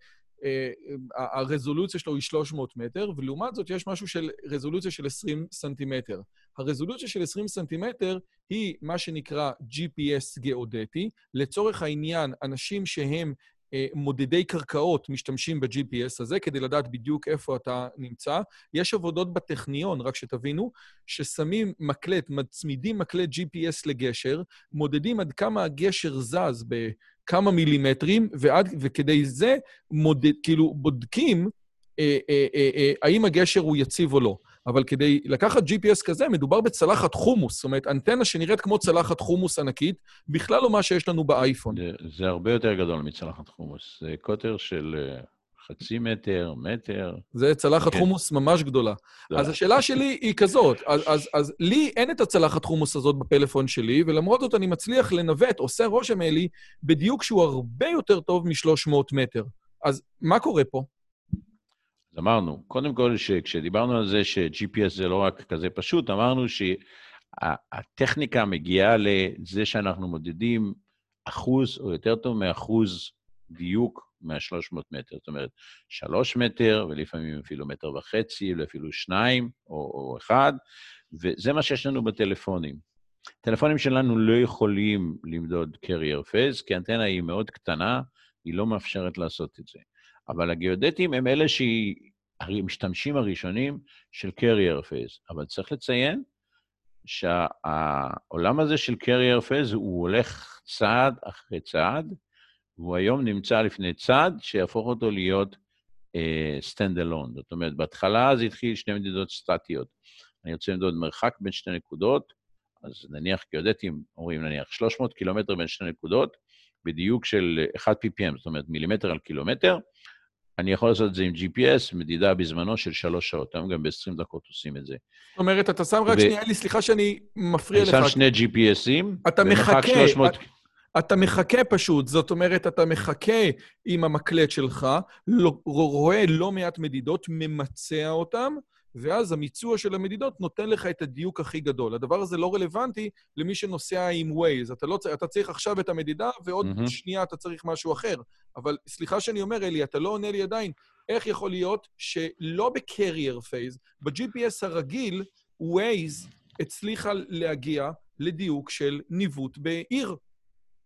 אה, הרזולוציה שלו היא 300 מטר, ולעומת זאת יש משהו של רזולוציה של 20 סנטימטר. הרזולוציה של 20 סנטימטר היא מה שנקרא GPS גיאודטי. לצורך העניין, אנשים שהם מודדי קרקעות משתמשים ב-GPS הזה כדי לדעת בדיוק איפה אתה נמצא. יש עבודות בטכניון, רק שתבינו, ששמים מקלט, מצמידים מקלט GPS לגשר, מודדים עד כמה הגשר זז בכמה מילימטרים, ועד, וכדי זה מודד, כאילו בודקים אה, אה, אה, אה, האם הגשר הוא יציב או לא. אבל כדי לקחת GPS כזה, מדובר בצלחת חומוס, זאת אומרת, אנטנה שנראית כמו צלחת חומוס ענקית, בכלל לא מה שיש לנו באייפון. זה, זה הרבה יותר גדול מצלחת חומוס. זה קוטר של אה, חצי מטר, מטר. זה צלחת כן. חומוס ממש גדולה. לא. אז השאלה שלי היא כזאת, אז, אז, אז לי אין את הצלחת חומוס הזאת בפלאפון שלי, ולמרות זאת אני מצליח לנווט, עושה רושם אלי, בדיוק שהוא הרבה יותר טוב מ-300 מטר. אז מה קורה פה? אמרנו, קודם כל, שכשדיברנו על זה ש-GPS זה לא רק כזה פשוט, אמרנו שהטכניקה מגיעה לזה שאנחנו מודדים אחוז, או יותר טוב מאחוז דיוק מה-300 מטר. זאת אומרת, 3 מטר, ולפעמים אפילו מטר וחצי, ואפילו שניים, או, או אחד, וזה מה שיש לנו בטלפונים. הטלפונים שלנו לא יכולים למדוד קרייר פייס, כי האנטנה היא מאוד קטנה, היא לא מאפשרת לעשות את זה. אבל הגיאודטים הם אלה שהמשתמשים הראשונים של carrier phase. אבל צריך לציין שהעולם הזה של carrier phase הוא הולך צעד אחרי צעד, והוא היום נמצא לפני צעד שיהפוך אותו להיות stand uh, alone. זאת אומרת, בהתחלה זה התחיל שתי מדידות סטטיות. אני רוצה למדוד מרחק בין שתי נקודות, אז נניח גיאודטים אומרים נניח 300 קילומטר בין שתי נקודות, בדיוק של 1 ppm, זאת אומרת מילימטר על קילומטר, אני יכול לעשות את זה עם GPS, מדידה בזמנו של שלוש שעות. היום גם ב-20 דקות עושים את זה. זאת אומרת, אתה שם רק ו... שנייה, אלי, סליחה שאני מפריע לך. אני שם שני GPSים, אתה מחכה, 300... אתה, אתה מחכה פשוט, זאת אומרת, אתה מחכה עם המקלט שלך, לא, רואה לא מעט מדידות, ממצע אותן, ואז המיצוע של המדידות נותן לך את הדיוק הכי גדול. הדבר הזה לא רלוונטי למי שנוסע עם Waze. אתה, לא, אתה צריך עכשיו את המדידה, ועוד mm-hmm. שנייה אתה צריך משהו אחר. אבל סליחה שאני אומר, אלי, אתה לא עונה לי עדיין, איך יכול להיות שלא ב carrier phase, ב-GPS הרגיל, Waze הצליחה להגיע לדיוק של ניווט בעיר?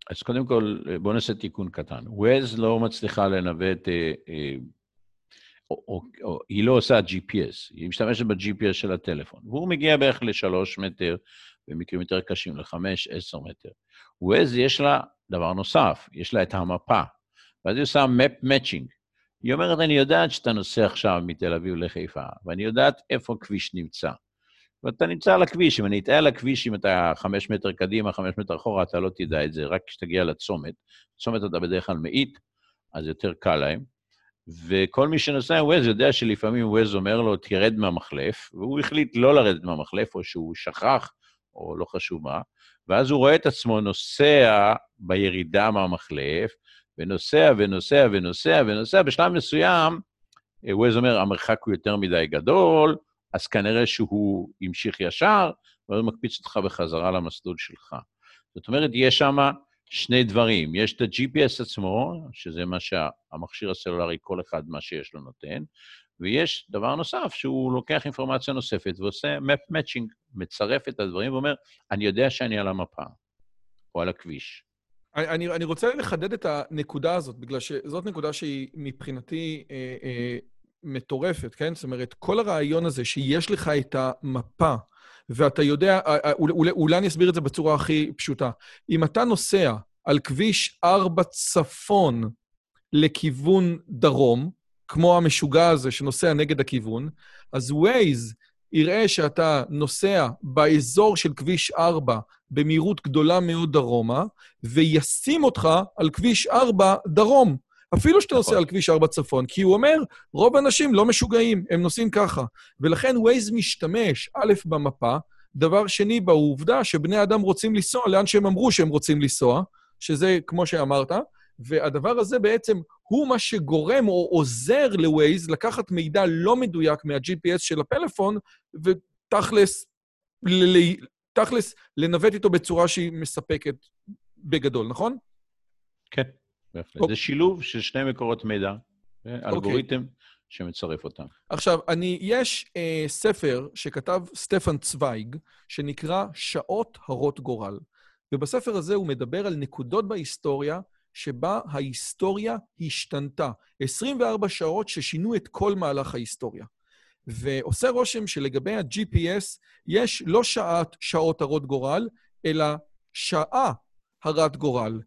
אז קודם כל, בואו נעשה תיקון קטן. Waze לא מצליחה לנווט... אה, אה, או, או, או היא לא עושה GPS, היא משתמשת ב-GPS של הטלפון, והוא מגיע בערך לשלוש מטר, במקרים יותר קשים, לחמש, עשר מטר. Waze יש לה דבר נוסף, יש לה את המפה, ואז היא עושה map matching. היא אומרת, אני יודעת שאתה נוסע עכשיו מתל אביב לחיפה, ואני יודעת איפה הכביש נמצא. ואתה נמצא על הכביש, אם אני אטעה על הכביש, אם אתה חמש מטר קדימה, חמש מטר אחורה, אתה לא תדע את זה, רק כשתגיע לצומת. צומת אתה בדרך כלל מאט, אז יותר קל להם. וכל מי שנוסע עם Waze יודע שלפעמים Waze אומר לו, תרד מהמחלף, והוא החליט לא לרדת מהמחלף, או שהוא שכח, או לא חשוב מה, ואז הוא רואה את עצמו נוסע בירידה מהמחלף, ונוסע ונוסע ונוסע ונוסע, בשלב מסוים, ווייז אומר, המרחק הוא יותר מדי גדול, אז כנראה שהוא המשיך ישר, ואז הוא מקפיץ אותך בחזרה למסלול שלך. זאת אומרת, יש שם שני דברים. יש את ה-GPS עצמו, שזה מה שהמכשיר הסלולרי, כל אחד מה שיש לו נותן, ויש דבר נוסף, שהוא לוקח אינפורמציה נוספת ועושה map matching, מצרף את הדברים ואומר, אני יודע שאני על המפה, או על הכביש. אני, אני רוצה לחדד את הנקודה הזאת, בגלל שזאת נקודה שהיא מבחינתי אה, אה, מטורפת, כן? זאת אומרת, כל הרעיון הזה שיש לך את המפה, ואתה יודע, אה, אה, אולי, אולי אני אסביר את זה בצורה הכי פשוטה. אם אתה נוסע על כביש 4 צפון לכיוון דרום, כמו המשוגע הזה שנוסע נגד הכיוון, אז Waze יראה שאתה נוסע באזור של כביש 4 במהירות גדולה מאוד דרומה, וישים אותך על כביש 4 דרום. אפילו שאתה נוסע נכון. על כביש 4 צפון, כי הוא אומר, רוב האנשים לא משוגעים, הם נוסעים ככה. ולכן Waze משתמש, א', במפה, דבר שני, בעובדה שבני אדם רוצים לנסוע לאן שהם אמרו שהם רוצים לנסוע, שזה כמו שאמרת, והדבר הזה בעצם הוא מה שגורם או עוזר ל-Waze לקחת מידע לא מדויק מה-GPS של הפלאפון, ותכלס, ל- ל- תכלס, לנווט איתו בצורה שהיא מספקת בגדול, נכון? כן, בהחלט. אוקיי. זה שילוב של שני מקורות מידע, אלגוריתם שמצרף אותם. עכשיו, אני, יש אה, ספר שכתב סטפן צוויג, שנקרא שעות הרות גורל. ובספר הזה הוא מדבר על נקודות בהיסטוריה שבה ההיסטוריה השתנתה. 24 שעות ששינו את כל מהלך ההיסטוריה. ועושה רושם שלגבי ה-GPS יש לא שעת שעות הרות גורל, אלא שעה הרת גורל.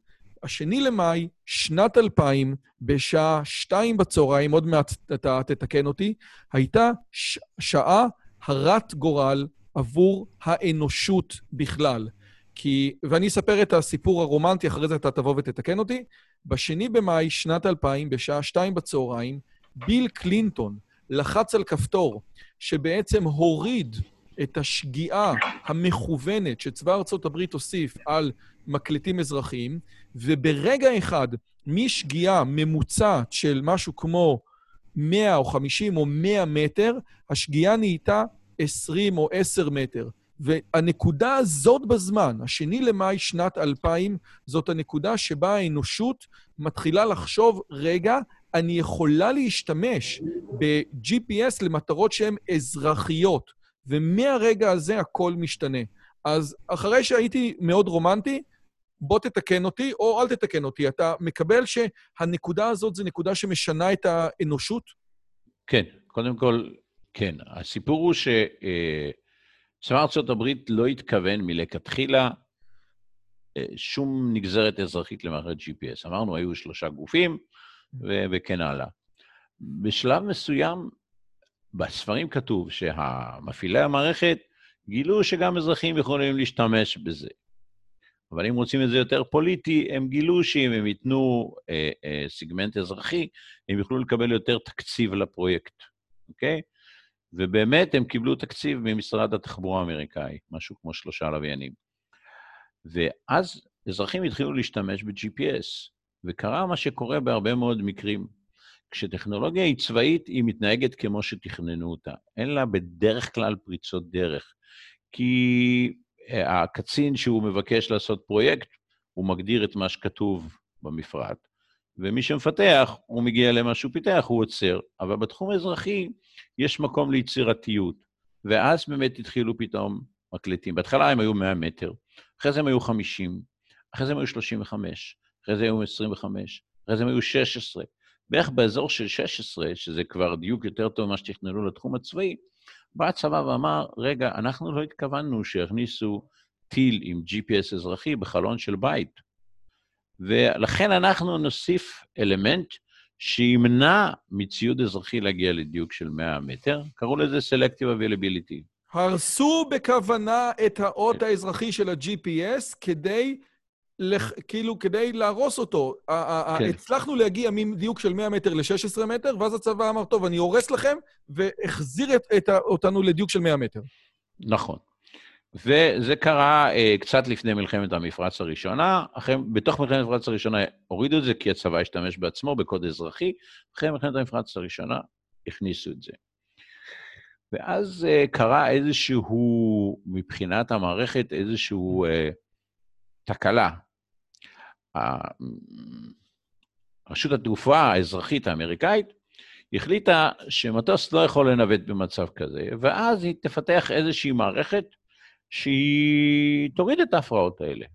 השני למאי, שנת 2000, בשעה שתיים בצהריים, עוד מעט אתה תתקן אותי, הייתה ש- שעה הרת גורל עבור האנושות בכלל. כי, ואני אספר את הסיפור הרומנטי, אחרי זה אתה תבוא ותתקן אותי. בשני במאי, שנת 2000, בשעה שתיים בצהריים, ביל קלינטון לחץ על כפתור שבעצם הוריד את השגיאה המכוונת שצבא ארצות הברית הוסיף על מקלטים אזרחיים, וברגע אחד, משגיאה ממוצעת של משהו כמו 100 או 50 או 100 מטר, השגיאה נהייתה 20 או 10 מטר. והנקודה הזאת בזמן, השני למאי שנת 2000, זאת הנקודה שבה האנושות מתחילה לחשוב, רגע, אני יכולה להשתמש ב-GPS למטרות שהן אזרחיות, ומהרגע הזה הכל משתנה. אז אחרי שהייתי מאוד רומנטי, בוא תתקן אותי, או אל תתקן אותי. אתה מקבל שהנקודה הזאת זו נקודה שמשנה את האנושות? כן, קודם כל, כן. הסיפור הוא שצבא ארצות הברית לא התכוון מלכתחילה אה, שום נגזרת אזרחית למערכת GPS. אמרנו, היו שלושה גופים, וכן הלאה. בשלב מסוים, בספרים כתוב שהמפעילי המערכת גילו שגם אזרחים יכולים להשתמש בזה. אבל אם רוצים את זה יותר פוליטי, הם גילו שאם הם ייתנו אה, אה, סיגמנט אזרחי, הם יוכלו לקבל יותר תקציב לפרויקט, אוקיי? ובאמת הם קיבלו תקציב ממשרד התחבורה האמריקאי, משהו כמו שלושה לוויינים. ואז אזרחים התחילו להשתמש ב-GPS, וקרה מה שקורה בהרבה מאוד מקרים. כשטכנולוגיה היא צבאית, היא מתנהגת כמו שתכננו אותה. אין לה בדרך כלל פריצות דרך. כי הקצין שהוא מבקש לעשות פרויקט, הוא מגדיר את מה שכתוב במפרט, ומי שמפתח, הוא מגיע למה שהוא פיתח, הוא עוצר. אבל בתחום האזרחי יש מקום ליצירתיות, ואז באמת התחילו פתאום מקלטים. בהתחלה הם היו 100 מטר, אחרי זה הם היו 50, אחרי זה הם היו 35, אחרי זה היו 25, אחרי זה הם היו 16. בערך באזור של 16, שזה כבר דיוק יותר טוב ממה שתכננו לתחום הצבאי, בא הצבא ואמר, רגע, אנחנו לא התכוונו שיכניסו טיל עם GPS אזרחי בחלון של בית, ולכן אנחנו נוסיף אלמנט שימנע מציוד אזרחי להגיע לדיוק של 100 מטר, קראו לזה Selective Availability. הרסו בכוונה את האות האזרחי של ה-GPS כדי, לח... כאילו, כדי להרוס אותו. כן. הצלחנו להגיע מדיוק של 100 מטר ל-16 מטר, ואז הצבא אמר, טוב, אני הורס לכם, והחזיר את, את, אותנו לדיוק של 100 מטר. נכון. וזה קרה אה, קצת לפני מלחמת המפרץ הראשונה. אחרי, בתוך מלחמת המפרץ הראשונה הורידו את זה כי הצבא השתמש בעצמו בקוד אזרחי. אחרי מלחמת המפרץ הראשונה הכניסו את זה. ואז אה, קרה איזשהו, מבחינת המערכת, איזשהו אה, תקלה. רשות התעופה האזרחית האמריקאית החליטה שמטוס לא יכול לנווט במצב כזה, ואז היא תפתח איזושהי מערכת שהיא תוריד את ההפרעות האלה.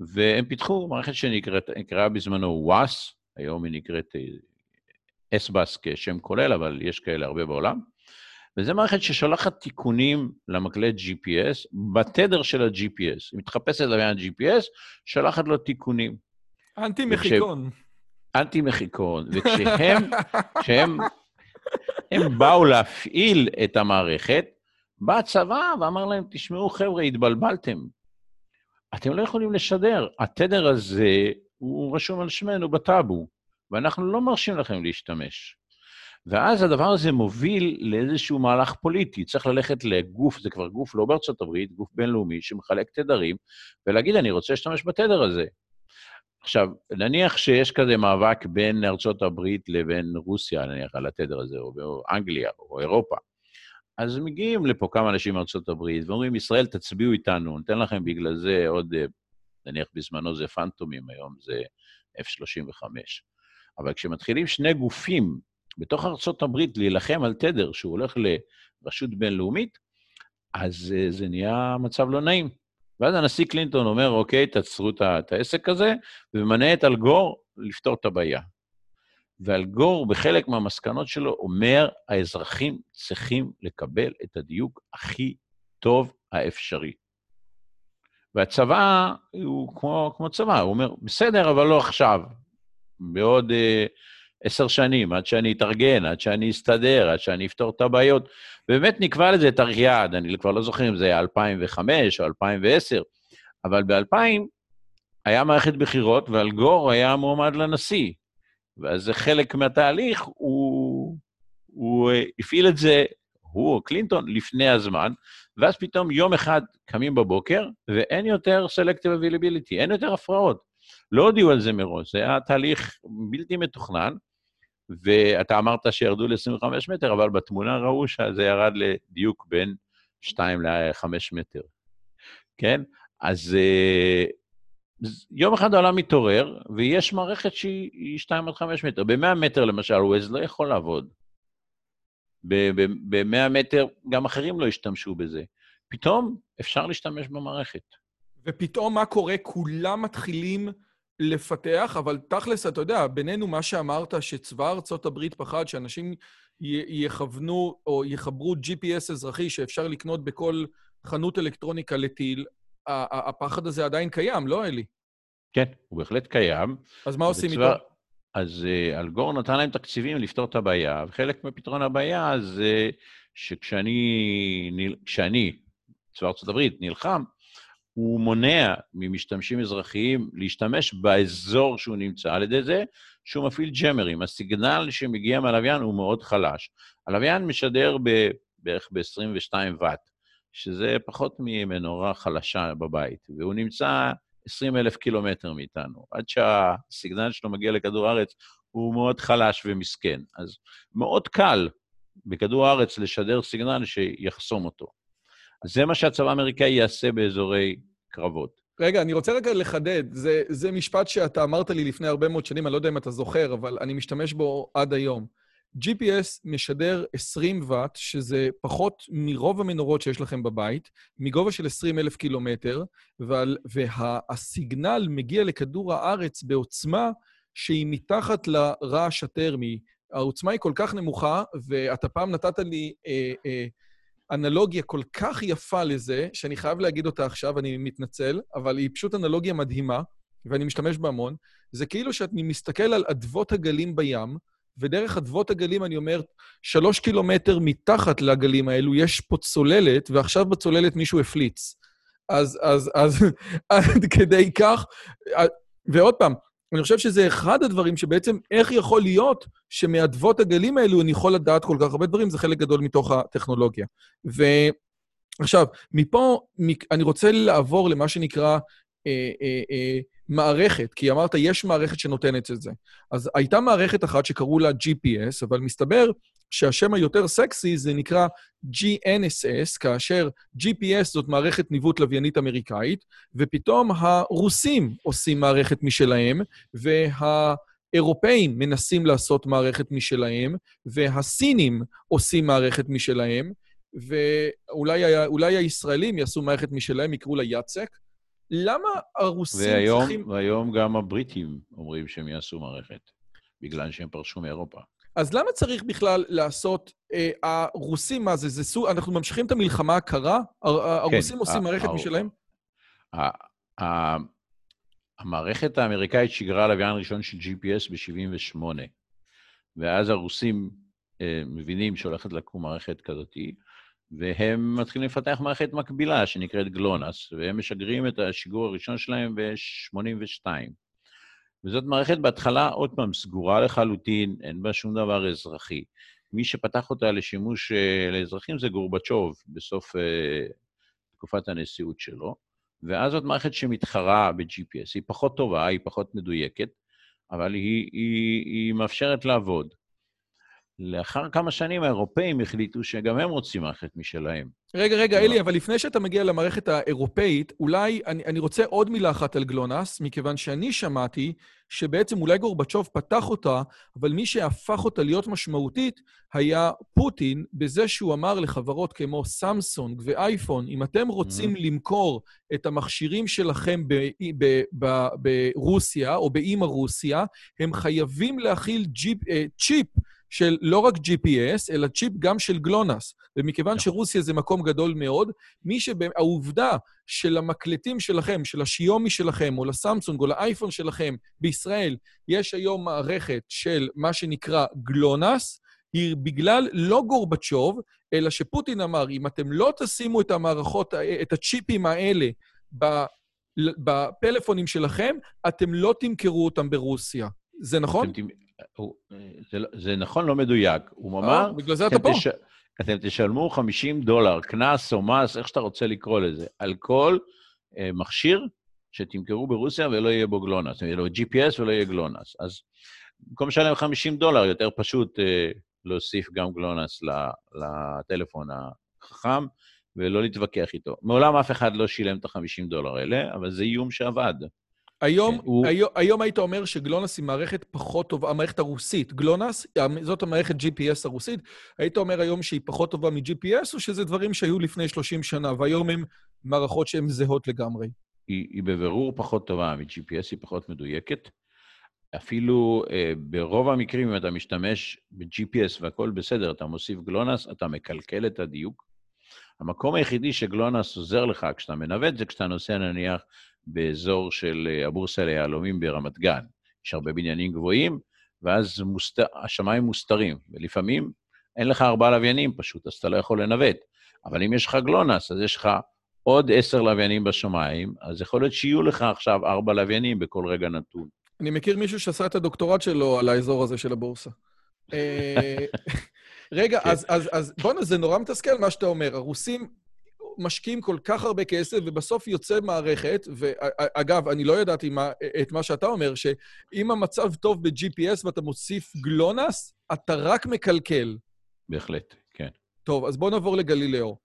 והם פיתחו מערכת שנקראה בזמנו WAS, היום היא נקראת אה, SBAS כשם כולל, אבל יש כאלה הרבה בעולם. וזו מערכת ששולחת תיקונים למקלט GPS בתדר של ה-GPS. היא מתחפשת לבין ה-GPS, שולחת לו תיקונים. אנטי מחיקון. אנטי מחיקון, וכשהם כשהם הם באו להפעיל את המערכת, בא הצבא ואמר להם, תשמעו, חבר'ה, התבלבלתם. אתם לא יכולים לשדר. התדר הזה, הוא רשום על שמנו בטאבו, ואנחנו לא מרשים לכם להשתמש. ואז הדבר הזה מוביל לאיזשהו מהלך פוליטי. צריך ללכת לגוף, זה כבר גוף לא בארצות הברית, גוף בינלאומי שמחלק תדרים, ולהגיד, אני רוצה להשתמש בתדר הזה. עכשיו, נניח שיש כזה מאבק בין ארצות הברית לבין רוסיה, נניח, על התדר הזה, או אנגליה, או אירופה. אז מגיעים לפה כמה אנשים מארצות הברית ואומרים, ישראל, תצביעו איתנו, ניתן לכם בגלל זה עוד, אה, נניח בזמנו זה פנטומים, היום זה F-35. אבל כשמתחילים שני גופים בתוך הברית להילחם על תדר שהוא הולך לרשות בינלאומית, אז אה, זה נהיה מצב לא נעים. ואז הנשיא קלינטון אומר, אוקיי, תעצרו את העסק הזה, וממנה את אלגור לפתור את הבעיה. ואלגור, בחלק מהמסקנות שלו, אומר, האזרחים צריכים לקבל את הדיוק הכי טוב האפשרי. והצבא הוא כמו, כמו צבא, הוא אומר, בסדר, אבל לא עכשיו. בעוד אה, עשר שנים, עד שאני אתארגן, עד שאני אסתדר, עד שאני אפתור את הבעיות. באמת נקבע לזה תאריך יעד, אני כבר לא זוכר אם זה היה 2005 או 2010, אבל ב-2000 היה מערכת בחירות, ואלגור היה מועמד לנשיא. ואז זה חלק מהתהליך, הוא, הוא אה, הפעיל את זה, הוא או קלינטון, לפני הזמן, ואז פתאום יום אחד קמים בבוקר, ואין יותר Selective Availability, אין יותר הפרעות. לא הודיעו על זה מראש, זה היה תהליך בלתי מתוכנן, ואתה אמרת שירדו ל-25 מטר, אבל בתמונה ראו שזה ירד לדיוק בין 2 ל-5 מטר, כן? אז אה, יום אחד העולם מתעורר, ויש מערכת שהיא 2 עד 5 מטר. ב-100 מטר, למשל, ווייז לא יכול לעבוד. ב-100 מטר גם אחרים לא השתמשו בזה. פתאום אפשר להשתמש במערכת. ופתאום מה קורה? כולם מתחילים לפתח, אבל תכלס, אתה יודע, בינינו מה שאמרת, שצבא ארצות הברית פחד שאנשים יכוונו או יחברו GPS אזרחי שאפשר לקנות בכל חנות אלקטרוניקה לטיל, הפחד הזה עדיין קיים, לא, אלי? כן, הוא בהחלט קיים. אז מה עושים איתו? אז uh, אלגור נתן להם תקציבים לפתור את הבעיה, וחלק מפתרון הבעיה זה שכשאני, כשאני, צבא ארצות הברית, נלחם, הוא מונע ממשתמשים אזרחיים להשתמש באזור שהוא נמצא על ידי זה שהוא מפעיל ג'מרים. הסיגנל שמגיע מהלוויין הוא מאוד חלש. הלוויין משדר בערך ב-22 ואט, שזה פחות ממנורה חלשה בבית, והוא נמצא 20 אלף קילומטר מאיתנו. עד שהסיגנל שלו מגיע לכדור הארץ, הוא מאוד חלש ומסכן. אז מאוד קל בכדור הארץ לשדר סיגנל שיחסום אותו. אז זה מה שהצבא האמריקאי יעשה באזורי קרבות. רגע, אני רוצה רגע לחדד. זה, זה משפט שאתה אמרת לי לפני הרבה מאוד שנים, אני לא יודע אם אתה זוכר, אבל אני משתמש בו עד היום. GPS משדר 20 ואט, שזה פחות מרוב המנורות שיש לכם בבית, מגובה של 20 אלף קילומטר, והסיגנל מגיע לכדור הארץ בעוצמה שהיא מתחת לרעש הטרמי. העוצמה היא כל כך נמוכה, ואתה פעם נתת לי אה, אה, אנלוגיה כל כך יפה לזה, שאני חייב להגיד אותה עכשיו, אני מתנצל, אבל היא פשוט אנלוגיה מדהימה, ואני משתמש בה המון. זה כאילו שאני מסתכל על אדוות הגלים בים, ודרך אדוות הגלים אני אומר, שלוש קילומטר מתחת לגלים האלו יש פה צוללת, ועכשיו בצוללת מישהו הפליץ. אז, אז, אז, *laughs* עד כדי כך, ועוד פעם, אני חושב שזה אחד הדברים שבעצם, איך יכול להיות שמאדוות הגלים האלו אני יכול לדעת כל כך הרבה דברים, זה חלק גדול מתוך הטכנולוגיה. ועכשיו, מפה אני רוצה לעבור למה שנקרא אה, אה, אה, מערכת, כי אמרת, יש מערכת שנותנת את זה. אז הייתה מערכת אחת שקראו לה GPS, אבל מסתבר שהשם היותר סקסי זה נקרא GNSS, כאשר GPS זאת מערכת ניווט לוויינית אמריקאית, ופתאום הרוסים עושים מערכת משלהם, והאירופאים מנסים לעשות מערכת משלהם, והסינים עושים מערכת משלהם, ואולי הישראלים יעשו מערכת משלהם, יקראו לה יאצק. למה הרוסים והיום, צריכים... והיום גם הבריטים אומרים שהם יעשו מערכת, בגלל שהם פרשו מאירופה. אז למה צריך בכלל לעשות... אה, הרוסים, מה זה? זה סוג... אנחנו ממשיכים את המלחמה הקרה? הרוסים כן, עושים מערכת משלהם? המערכת האמריקאית שיגרה לוויין ראשון של GPS ב-78, ואז הרוסים אה, מבינים שהולכת לקום מערכת כזאת, והם מתחילים לפתח מערכת מקבילה שנקראת גלונס, והם משגרים את השיגור הראשון שלהם ב-82. וזאת מערכת בהתחלה, עוד פעם, סגורה לחלוטין, אין בה שום דבר אזרחי. מי שפתח אותה לשימוש uh, לאזרחים זה גורבצ'וב בסוף uh, תקופת הנשיאות שלו, ואז זאת מערכת שמתחרה ב-GPS. היא פחות טובה, היא פחות מדויקת, אבל היא, היא, היא מאפשרת לעבוד. לאחר כמה שנים האירופאים החליטו שגם הם רוצים מערכת משלהם. רגע, רגע, אלי, אבל לפני שאתה מגיע למערכת האירופאית, אולי, אני, אני רוצה עוד מילה אחת על גלונס, מכיוון שאני שמעתי שבעצם אולי גורבצ'וב פתח אותה, אבל מי שהפך אותה להיות משמעותית היה פוטין, בזה שהוא אמר לחברות כמו סמסונג ואייפון, אם אתם רוצים mm-hmm. למכור את המכשירים שלכם ברוסיה או באימא רוסיה, הם חייבים להכיל ג'יפ, אה, צ'יפ של לא רק GPS, אלא צ'יפ גם של גלונס. ומכיוון. שרוסיה זה מקום גדול מאוד, מי שהעובדה של המקלטים שלכם, של השיומי שלכם, או לסמסונג, או לאייפון שלכם, בישראל, יש היום מערכת של מה שנקרא גלונס, היא בגלל לא גורבצ'וב, אלא שפוטין אמר, אם אתם לא תשימו את המערכות, את הצ'יפים האלה בפלאפונים שלכם, אתם לא תמכרו אותם ברוסיה. זה נכון? אתם, זה, לא, זה נכון, לא מדויק. הוא אמר... אה, בגלל זה אתה פה. תש, אתם תשלמו 50 דולר, קנס או מס, איך שאתה רוצה לקרוא לזה, על כל אה, מכשיר שתמכרו ברוסיה ולא יהיה בו גלונס. יהיה לו GPS ולא יהיה גלונס. אז במקום לשלם 50 דולר, יותר פשוט אה, להוסיף גם גלונס לטלפון החכם, ולא להתווכח איתו. מעולם אף אחד לא שילם את ה-50 דולר האלה, אבל זה איום שעבד. היום, כן, הוא... היום, היום היית אומר שגלונס היא מערכת פחות טובה, המערכת הרוסית. גלונס, זאת המערכת GPS הרוסית, היית אומר היום שהיא פחות טובה מ-GPS, או שזה דברים שהיו לפני 30 שנה, והיום הן מערכות שהן זהות לגמרי? היא, היא בבירור פחות טובה מ-GPS, היא פחות מדויקת. אפילו אה, ברוב המקרים, אם אתה משתמש ב-GPS והכול בסדר, אתה מוסיף גלונס, אתה מקלקל את הדיוק. המקום היחידי שגלונס עוזר לך כשאתה מנווט זה כשאתה נוסע נניח באזור של אה, הבורסה ליהלומים ברמת גן. יש הרבה בניינים גבוהים, ואז מוסת... השמיים מוסתרים, ולפעמים אין לך ארבעה לוויינים פשוט, אז אתה לא יכול לנווט. אבל אם יש לך גלונס, אז יש לך עוד עשר לוויינים בשמיים, אז יכול להיות שיהיו לך עכשיו ארבע לוויינים בכל רגע נתון. אני מכיר מישהו שעשה את הדוקטורט שלו על האזור הזה של הבורסה. אה, *laughs* רגע, כן. אז, אז, אז בוא'נה, זה נורא מתסכל מה שאתה אומר. הרוסים משקיעים כל כך הרבה כסף, ובסוף יוצא מערכת, ואגב, אני לא ידעתי מה, את מה שאתה אומר, שאם המצב טוב ב-GPS ואתה מוסיף גלונס, אתה רק מקלקל. בהחלט, כן. טוב, אז בואו נעבור לגלילאו.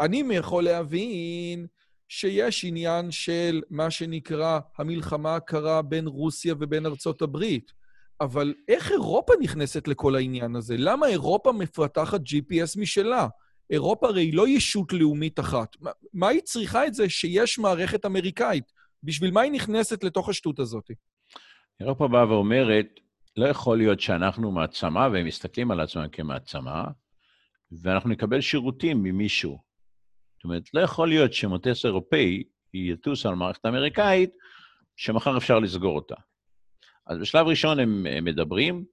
אני יכול להבין שיש עניין של מה שנקרא המלחמה הקרה בין רוסיה ובין ארצות הברית. אבל איך אירופה נכנסת לכל העניין הזה? למה אירופה מפתחת GPS משלה? אירופה הרי היא לא ישות לאומית אחת. מה היא צריכה את זה שיש מערכת אמריקאית? בשביל מה היא נכנסת לתוך השטות הזאת? אירופה באה ואומרת, לא יכול להיות שאנחנו מעצמה, והם מסתכלים על עצמם כמעצמה, ואנחנו נקבל שירותים ממישהו. זאת אומרת, לא יכול להיות שמוטס אירופאי יטוס על מערכת אמריקאית, שמחר אפשר לסגור אותה. אז בשלב ראשון הם מדברים,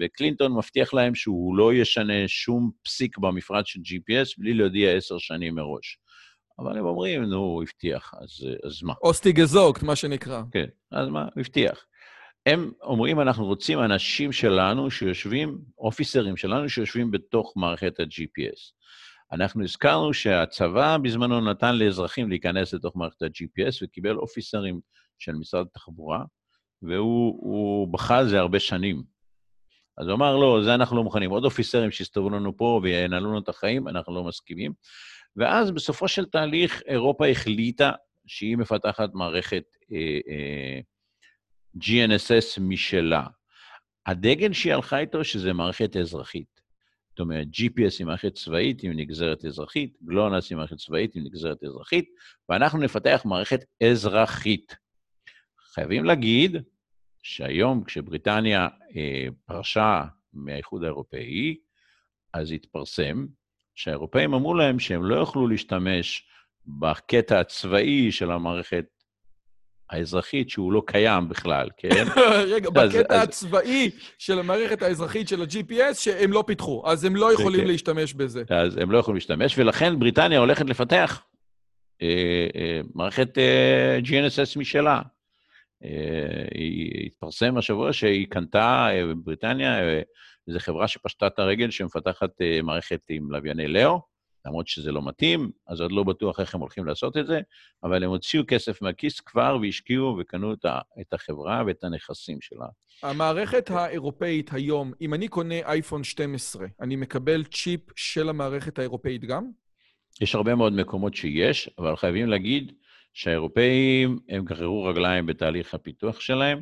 וקלינטון מבטיח להם שהוא לא ישנה שום פסיק במפרט של GPS בלי להודיע עשר שנים מראש. אבל הם אומרים, נו, הוא הבטיח, אז, אז מה? אוסטי גזוקט, מה שנקרא. כן, אז מה? הוא הבטיח. הם אומרים, אנחנו רוצים אנשים שלנו שיושבים, אופיסרים שלנו שיושבים בתוך מערכת ה-GPS. אנחנו הזכרנו שהצבא בזמנו נתן לאזרחים להיכנס לתוך מערכת ה-GPS וקיבל אופיסרים של משרד התחבורה, והוא בכה על זה הרבה שנים. אז הוא אמר, לא, זה אנחנו לא מוכנים. עוד אופיסרים שיסתובבו לנו פה וינהלו לנו את החיים, אנחנו לא מסכימים. ואז בסופו של תהליך, אירופה החליטה שהיא מפתחת מערכת אה, אה, GNSS משלה. הדגל שהיא הלכה איתו, שזה מערכת אזרחית. זאת אומרת, GPS היא מערכת צבאית עם נגזרת אזרחית, גלונס היא מערכת צבאית עם נגזרת אזרחית, ואנחנו נפתח מערכת אזרחית. חייבים להגיד שהיום כשבריטניה אה, פרשה מהאיחוד האירופאי, אז התפרסם שהאירופאים אמרו להם שהם לא יוכלו להשתמש בקטע הצבאי של המערכת האזרחית, שהוא לא קיים בכלל, כן? *laughs* רגע, בקטע הצבאי של המערכת האזרחית של ה-GPS, שהם לא פיתחו, אז הם לא יכולים כן. להשתמש בזה. אז הם לא יכולים להשתמש, ולכן בריטניה הולכת לפתח אה, אה, מערכת אה, GNSS משלה. היא התפרסם השבוע שהיא קנתה בבריטניה איזו חברה שפשטה את הרגל שמפתחת מערכת עם לווייני לאו, למרות שזה לא מתאים, אז עוד לא בטוח איך הם הולכים לעשות את זה, אבל הם הוציאו כסף מהכיס כבר והשקיעו וקנו את החברה ואת הנכסים שלה. המערכת האירופאית היום, אם אני קונה אייפון 12, אני מקבל צ'יפ של המערכת האירופאית גם? יש הרבה מאוד מקומות שיש, אבל חייבים להגיד שהאירופאים, הם גררו רגליים בתהליך הפיתוח שלהם.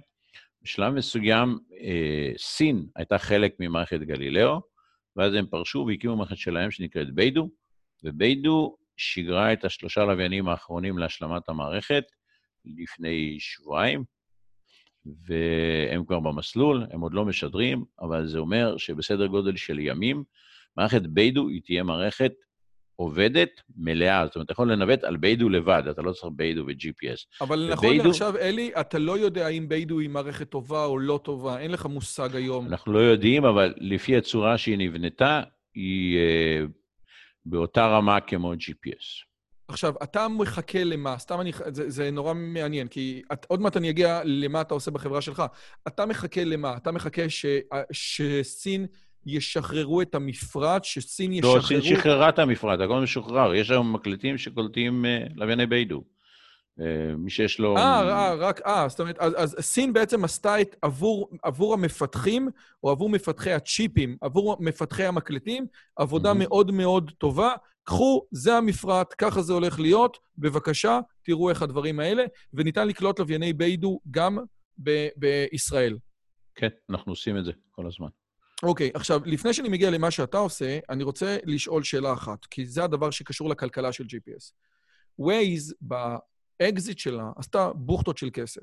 בשלב מסוים, אה, סין הייתה חלק ממערכת גלילאו, ואז הם פרשו והקימו מערכת שלהם שנקראת ביידו, וביידו שיגרה את השלושה לוויינים האחרונים להשלמת המערכת לפני שבועיים, והם כבר במסלול, הם עוד לא משדרים, אבל זה אומר שבסדר גודל של ימים, מערכת ביידו היא תהיה מערכת עובדת מלאה. זאת אומרת, אתה יכול לנווט על ביידו לבד, אתה לא צריך ביידו ו-GPS. אבל נכון וביידו... לעכשיו, אלי, אתה לא יודע אם ביידו היא מערכת טובה או לא טובה, אין לך מושג היום. אנחנו לא יודעים, אבל לפי הצורה שהיא נבנתה, היא uh, באותה רמה כמו GPS. עכשיו, אתה מחכה למה? סתם אני... זה, זה נורא מעניין, כי את, עוד מעט אני אגיע למה אתה עושה בחברה שלך. אתה מחכה למה? אתה מחכה ש, שסין... ישחררו את המפרט, שסין ישחררו... לא, סין שחררה את המפרט, הכל משוחרר. יש היום מקלטים שקולטים uh, לווייני ביידו. Uh, מי שיש לו... אה, אה, רק, אה, זאת אומרת, אז, אז סין בעצם עשתה את, עבור, עבור המפתחים, או עבור מפתחי הצ'יפים, עבור מפתחי המקלטים, עבודה mm-hmm. מאוד מאוד טובה. קחו, זה המפרט, ככה זה הולך להיות, בבקשה, תראו איך הדברים האלה, וניתן לקלוט לווייני ביידו גם ב- בישראל. כן, אנחנו עושים את זה כל הזמן. אוקיי, okay, עכשיו, לפני שאני מגיע למה שאתה עושה, אני רוצה לשאול שאלה אחת, כי זה הדבר שקשור לכלכלה של GPS. Waze, באקזיט שלה, עשתה בוכטות של כסף.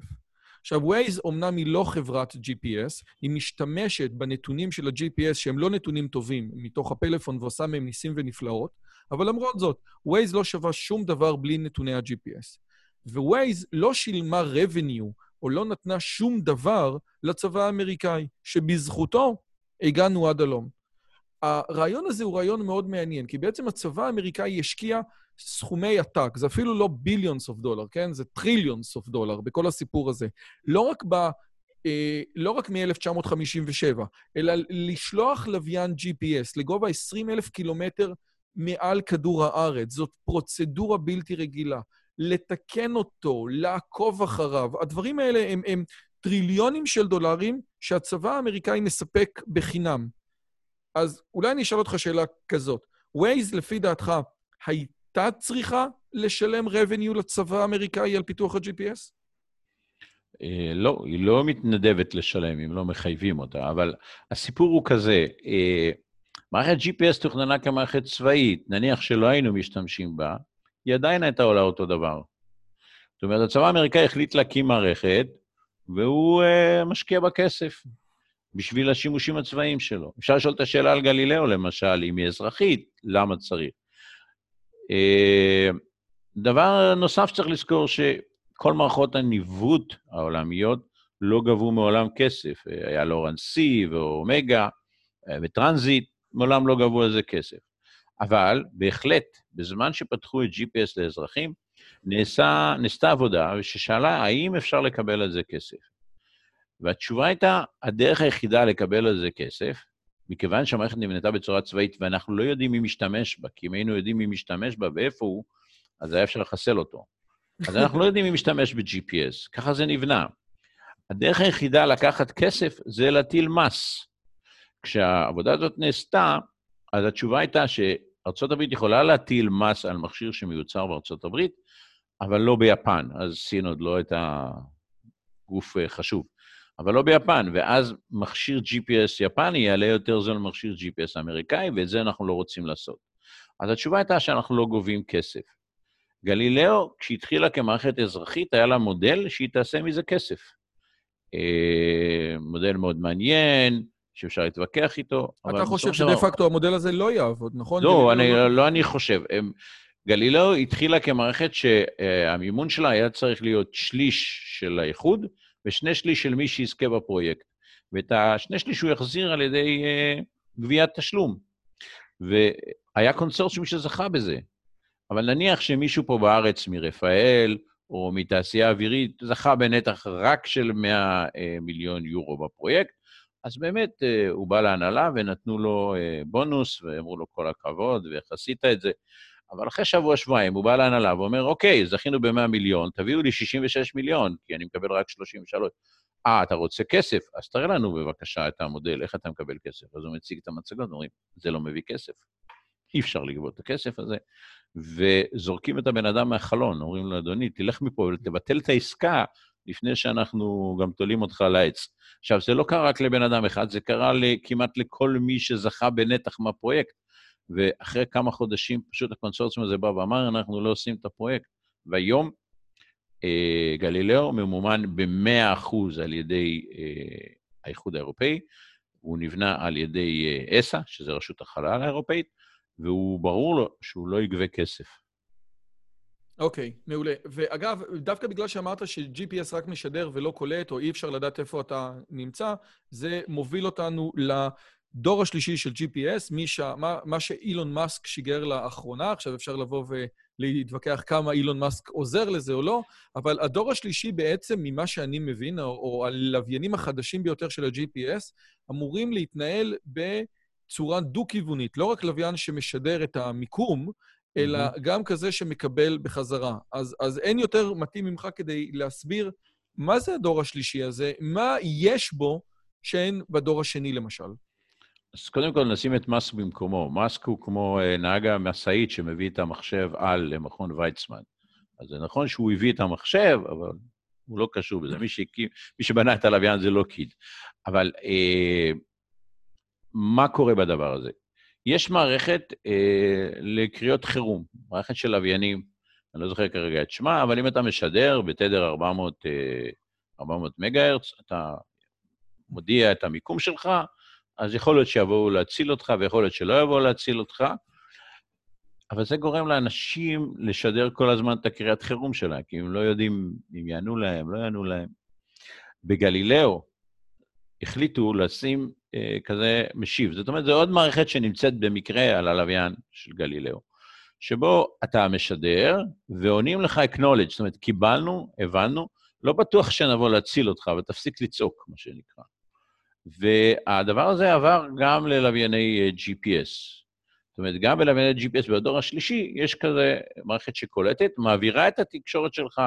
עכשיו, Waze אומנם היא לא חברת GPS, היא משתמשת בנתונים של ה-GPS שהם לא נתונים טובים מתוך הפלאפון ועושה מהם ניסים ונפלאות, אבל למרות זאת, Waze לא שווה שום דבר בלי נתוני ה-GPS. ו-Waze לא שילמה revenue או לא נתנה שום דבר לצבא האמריקאי, שבזכותו הגענו עד הלום. הרעיון הזה הוא רעיון מאוד מעניין, כי בעצם הצבא האמריקאי השקיע סכומי עתק, זה אפילו לא billions of dollar, כן? זה trillions of dollar בכל הסיפור הזה. לא רק ב... אה, לא רק מ-1957, אלא לשלוח לוויין GPS לגובה 20 אלף קילומטר מעל כדור הארץ. זאת פרוצדורה בלתי רגילה. לתקן אותו, לעקוב אחריו, הדברים האלה הם, הם טריליונים של דולרים שהצבא האמריקאי מספק בחינם. אז אולי אני אשאל אותך שאלה כזאת. Waze, לפי דעתך, הייתה צריכה לשלם revenue לצבא האמריקאי על פיתוח ה-GPS? אה, לא, היא לא מתנדבת לשלם אם לא מחייבים אותה, אבל הסיפור הוא כזה, אה, מערכת GPS תוכננה כמערכת צבאית, נניח שלא היינו משתמשים בה, היא עדיין הייתה עולה אותו דבר. זאת אומרת, הצבא האמריקאי החליט להקים מערכת, והוא uh, משקיע בכסף בשביל השימושים הצבאיים שלו. אפשר לשאול את השאלה על גלילאו, למשל, אם היא אזרחית, למה צריך? Uh, דבר נוסף שצריך לזכור, שכל מערכות הניווט העולמיות לא גבו מעולם כסף. אה, היה לורן C ואומגה וטרנזיט, מעולם לא גבו על זה כסף. אבל בהחלט, בזמן שפתחו את GPS לאזרחים, נעשה, נעשתה עבודה ששאלה האם אפשר לקבל על זה כסף. והתשובה הייתה, הדרך היחידה לקבל על זה כסף, מכיוון שהמערכת נבנתה בצורה צבאית ואנחנו לא יודעים מי משתמש בה, כי אם היינו יודעים מי משתמש בה ואיפה הוא, אז היה אפשר לחסל אותו. אז אנחנו לא יודעים מי משתמש ב-GPS, ככה זה נבנה. הדרך היחידה לקחת כסף זה להטיל מס. כשהעבודה הזאת נעשתה, אז התשובה הייתה שארה"ב יכולה להטיל מס על מכשיר שמיוצר בארצות הברית, אבל לא ביפן. אז סין עוד לא הייתה גוף אה, חשוב. אבל לא ביפן, ואז מכשיר GPS יפני יעלה יותר זול ממכשיר GPS אמריקאי, ואת זה אנחנו לא רוצים לעשות. אז התשובה הייתה שאנחנו לא גובים כסף. גלילאו, כשהתחילה כמערכת אזרחית, היה לה מודל שהיא תעשה מזה כסף. אה, מודל מאוד מעניין, שאפשר להתווכח איתו. אתה חושב שדה פקטו המודל הזה לא יעבוד, נכון? לא, אני, לא... לא אני חושב. הם, גלילאו התחילה כמערכת שהמימון שלה היה צריך להיות שליש של האיחוד ושני שליש של מי שיזכה בפרויקט. ואת השני שליש הוא יחזיר על ידי uh, גביית תשלום. והיה קונסורציום שזכה בזה. אבל נניח שמישהו פה בארץ מרפאל או מתעשייה אווירית זכה בנתח רק של 100 uh, מיליון יורו בפרויקט, אז באמת uh, הוא בא להנהלה ונתנו לו בונוס, ואמרו לו כל הכבוד, ואיך עשית את זה. אבל אחרי שבוע-שבועיים הוא בא להנהלה ואומר, אוקיי, זכינו ב-100 מיליון, תביאו לי 66 מיליון, כי אני מקבל רק 33. אה, אתה רוצה כסף? אז תראה לנו בבקשה את המודל, איך אתה מקבל כסף. אז הוא מציג את המצגות, אומרים, זה לא מביא כסף. אי אפשר לגבות את הכסף הזה, וזורקים את הבן אדם מהחלון, אומרים לו, אדוני, תלך מפה ותבטל את העסקה לפני שאנחנו גם תולים אותך על העץ. עכשיו, זה לא קרה רק לבן אדם אחד, זה קרה כמעט לכל מי שזכה בנתח מהפרויקט. ואחרי כמה חודשים פשוט הקונסורציום הזה בא ואמר, אנחנו לא עושים את הפרויקט. והיום אה, גלילאו ממומן ב-100% על ידי אה, האיחוד האירופאי, הוא נבנה על ידי אה, אס"א, שזה רשות החלל האירופאית, והוא ברור לו שהוא לא יגבה כסף. אוקיי, okay, מעולה. ואגב, דווקא בגלל שאמרת ש-GPS רק משדר ולא קולט, או אי אפשר לדעת איפה אתה נמצא, זה מוביל אותנו לדור השלישי של GPS, ש... מה, מה שאילון מאסק שיגר לאחרונה, עכשיו אפשר לבוא ולהתווכח כמה אילון מאסק עוזר לזה או לא, אבל הדור השלישי בעצם, ממה שאני מבין, או, או הלוויינים החדשים ביותר של ה-GPS, אמורים להתנהל בצורה דו-כיוונית, לא רק לוויין שמשדר את המיקום, אלא mm-hmm. גם כזה שמקבל בחזרה. אז, אז אין יותר מתאים ממך כדי להסביר מה זה הדור השלישי הזה, מה יש בו שאין בדור השני, למשל. אז קודם כל נשים את מאסק במקומו. מאסק הוא כמו אה, נהג המשאית שמביא את המחשב על למכון ויצמן. אז זה נכון שהוא הביא את המחשב, אבל הוא לא קשור בזה. מי, שהקים, מי שבנה את הלוויין זה לא קיד. אבל אה, מה קורה בדבר הזה? יש מערכת אה, לקריאות חירום, מערכת של לוויינים, אני לא זוכר כרגע את שמה, אבל אם אתה משדר בתדר 400, אה, 400 מגה-הרץ, אתה מודיע את המיקום שלך, אז יכול להיות שיבואו להציל אותך ויכול להיות שלא יבואו להציל אותך, אבל זה גורם לאנשים לשדר כל הזמן את הקריאת חירום שלהם, כי הם לא יודעים אם יענו להם, לא יענו להם. בגלילאו החליטו לשים אה, כזה משיב. זאת אומרת, זו עוד מערכת שנמצאת במקרה על הלוויין של גלילאו, שבו אתה משדר ועונים לך acknowledge, זאת אומרת, קיבלנו, הבנו, לא בטוח שנבוא להציל אותך, אבל תפסיק לצעוק, מה שנקרא. והדבר הזה עבר גם ללווייני אה, GPS. זאת אומרת, גם בלווייני GPS בדור השלישי, יש כזה מערכת שקולטת, מעבירה את התקשורת שלך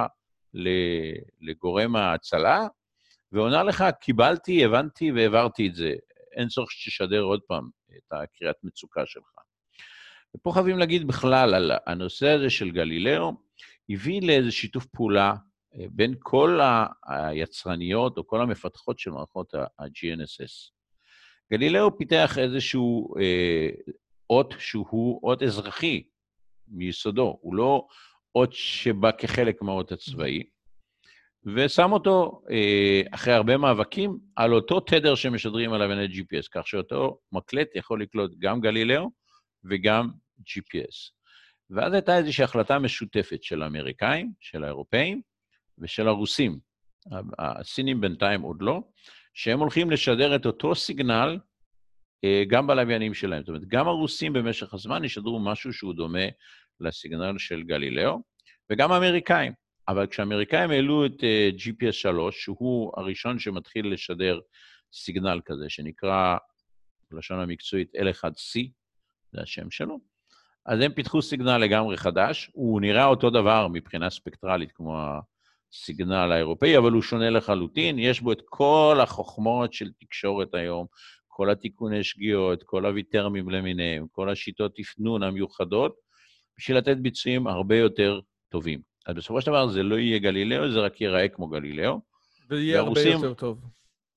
לגורם ההצלה, ועונה לך, קיבלתי, הבנתי והעברתי את זה. אין צורך שתשדר עוד פעם את הקריאת מצוקה שלך. ופה חייבים להגיד בכלל על הנושא הזה של גלילאו, הביא לאיזה שיתוף פעולה בין כל היצרניות או כל המפתחות של מערכות ה-GNSS. גלילאו פיתח איזשהו אה, אות שהוא אות אזרחי מיסודו, הוא לא אות שבא כחלק מהאות הצבאי, ושם אותו, אה, אחרי הרבה מאבקים, על אותו תדר שמשדרים עליו את GPS, כך שאותו מקלט יכול לקלוט גם גלילאו וגם GPS. ואז הייתה איזושהי החלטה משותפת של האמריקאים, של האירופאים ושל הרוסים. הסינים בינתיים עוד לא, שהם הולכים לשדר את אותו סיגנל אה, גם בלוויינים שלהם. זאת אומרת, גם הרוסים במשך הזמן ישדרו משהו שהוא דומה לסיגנל של גלילאו, וגם האמריקאים. אבל כשהאמריקאים העלו את אה, GPS 3, שהוא הראשון שמתחיל לשדר סיגנל כזה, שנקרא, בלשון המקצועית, L1C, זה השם שלו, אז הם פיתחו סיגנל לגמרי חדש, הוא נראה אותו דבר מבחינה ספקטרלית כמו הסיגנל האירופאי, אבל הוא שונה לחלוטין, יש בו את כל החוכמות של תקשורת היום, כל התיקוני שגיאות, כל הוויטרמים למיניהם, כל השיטות תפנון המיוחדות, בשביל לתת ביצועים הרבה יותר טובים. אז בסופו של דבר זה לא יהיה גלילאו, זה רק ייראה כמו גלילאו. ויהיה הרבה יותר טוב.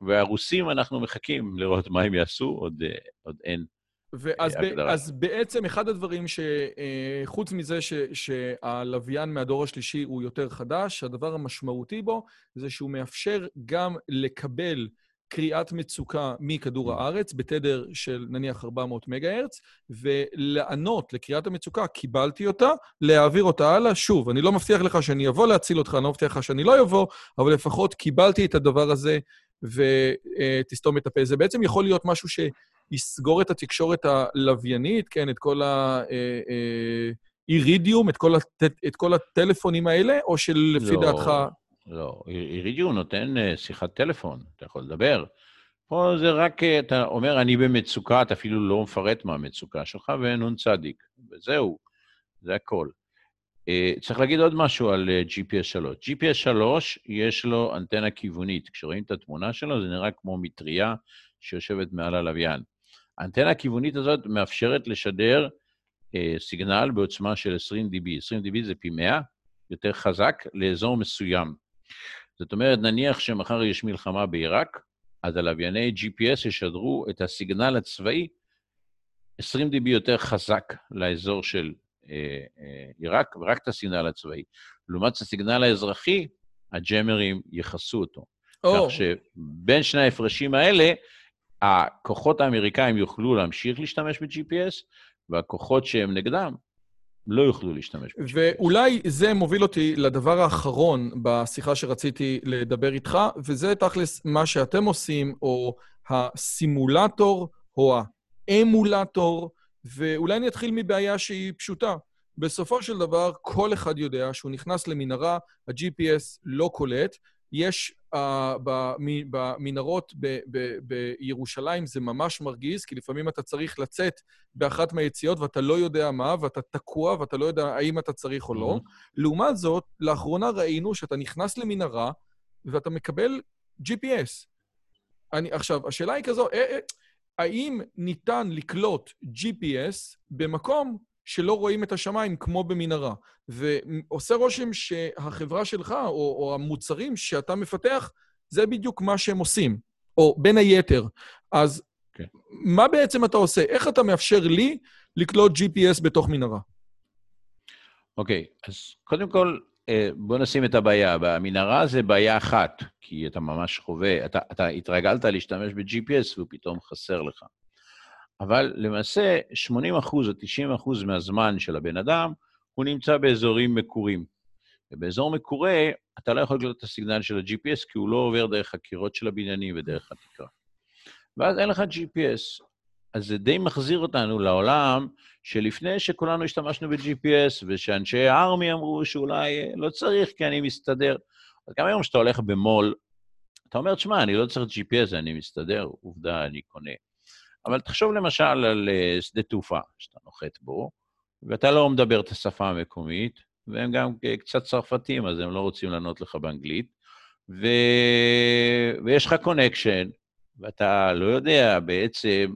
והרוסים, אנחנו מחכים לראות מה הם יעשו, עוד, אה, עוד אין ואז ב, אז בעצם אחד הדברים שחוץ אה, מזה ש, שהלוויין מהדור השלישי הוא יותר חדש, הדבר המשמעותי בו זה שהוא מאפשר גם לקבל קריאת מצוקה מכדור הארץ בתדר של נניח 400 מגה-הרץ, ולענות לקריאת המצוקה, קיבלתי אותה, להעביר אותה הלאה. שוב, אני לא מבטיח לך שאני אבוא להציל אותך, אני לא מבטיח לך שאני לא אבוא, אבל לפחות קיבלתי את הדבר הזה ותסתום את הפה. זה בעצם יכול להיות משהו שיסגור את התקשורת הלוויינית, כן, את כל ה... אה, אה, אירידיום, את כל, הט... את כל הטלפונים האלה, או שלפי לא, דעתך... לא, אירידיום נותן אה, שיחת טלפון, אתה יכול לדבר. פה זה רק, אתה אומר, אני במצוקה, אתה אפילו לא מפרט מה המצוקה שלך, ונ"צ, וזהו, זה הכל. צריך להגיד עוד משהו על GPS 3. GPS 3, יש לו אנטנה כיוונית. כשרואים את התמונה שלו, זה נראה כמו מטריה שיושבת מעל הלוויין. האנטנה הכיוונית הזאת מאפשרת לשדר אה, סיגנל בעוצמה של 20 dB. 20 dB זה פי 100, יותר חזק, לאזור מסוים. זאת אומרת, נניח שמחר יש מלחמה בעיראק, אז הלווייני GPS ישדרו את הסיגנל הצבאי 20 dB יותר חזק לאזור של אה, אה, עיראק, ורק את הסיגנל הצבאי. לעומת הסיגנל האזרחי, הג'מרים יכסו אותו. Oh. כך שבין שני ההפרשים האלה, הכוחות האמריקאים יוכלו להמשיך להשתמש ב-GPS, והכוחות שהם נגדם לא יוכלו להשתמש ב-GPS. ואולי זה מוביל אותי לדבר האחרון בשיחה שרציתי לדבר איתך, וזה תכלס מה שאתם עושים, או הסימולטור, או האמולטור, ואולי אני אתחיל מבעיה שהיא פשוטה. בסופו של דבר, כל אחד יודע שהוא נכנס למנהרה, ה-GPS לא קולט, יש uh, במנהרות ב- ב- בירושלים, זה ממש מרגיז, כי לפעמים אתה צריך לצאת באחת מהיציאות ואתה לא יודע מה, ואתה תקוע ואתה לא יודע האם אתה צריך או לא. Mm-hmm. לעומת זאת, לאחרונה ראינו שאתה נכנס למנהרה ואתה מקבל GPS. אני, עכשיו, השאלה היא כזו, אה, אה, האם ניתן לקלוט GPS במקום שלא רואים את השמיים כמו במנהרה. ועושה רושם שהחברה שלך, או, או המוצרים שאתה מפתח, זה בדיוק מה שהם עושים, או בין היתר. אז okay. כן. מה בעצם אתה עושה? איך אתה מאפשר לי לקלוט GPS בתוך מנהרה? אוקיי, okay, אז קודם כל, אה, בוא נשים את הבעיה. במנהרה זה בעיה אחת, כי אתה ממש חווה, אתה, אתה התרגלת להשתמש ב-GPS והוא פתאום חסר לך. אבל למעשה 80 אחוז או 90 אחוז מהזמן של הבן אדם, הוא נמצא באזורים מקורים. ובאזור מקורה, אתה לא יכול לקלוט את הסיגנל של ה-GPS, כי הוא לא עובר דרך הקירות של הבניינים ודרך התקרה. ואז אין לך GPS. אז זה די מחזיר אותנו לעולם שלפני שכולנו השתמשנו ב-GPS, ושאנשי הארמי אמרו שאולי לא צריך כי אני מסתדר. אז גם היום כשאתה הולך במו"ל, אתה אומר, תשמע, אני לא צריך GPS, אני מסתדר, עובדה, אני קונה. אבל תחשוב למשל על אה, שדה תעופה שאתה נוחת בו, ואתה לא מדבר את השפה המקומית, והם גם קצת צרפתים, אז הם לא רוצים לענות לך באנגלית, ו... ויש לך קונקשן, ואתה לא יודע בעצם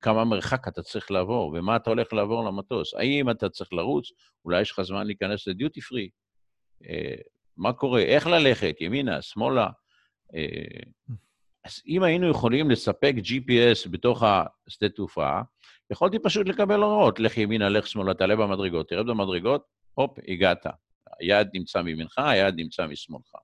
כמה מרחק אתה צריך לעבור, ומה אתה הולך לעבור למטוס. האם אתה צריך לרוץ? אולי יש לך זמן להיכנס לדיוטי פרי? אה, מה קורה? איך ללכת? ימינה, שמאלה? אז אם היינו יכולים לספק GPS בתוך השדה תעופה, יכולתי פשוט לקבל הוראות, לך ימינה, לך שמאלה, תעלה במדרגות, תרד במדרגות, הופ, הגעת. היעד נמצא מימינך, היעד נמצא משמאלך.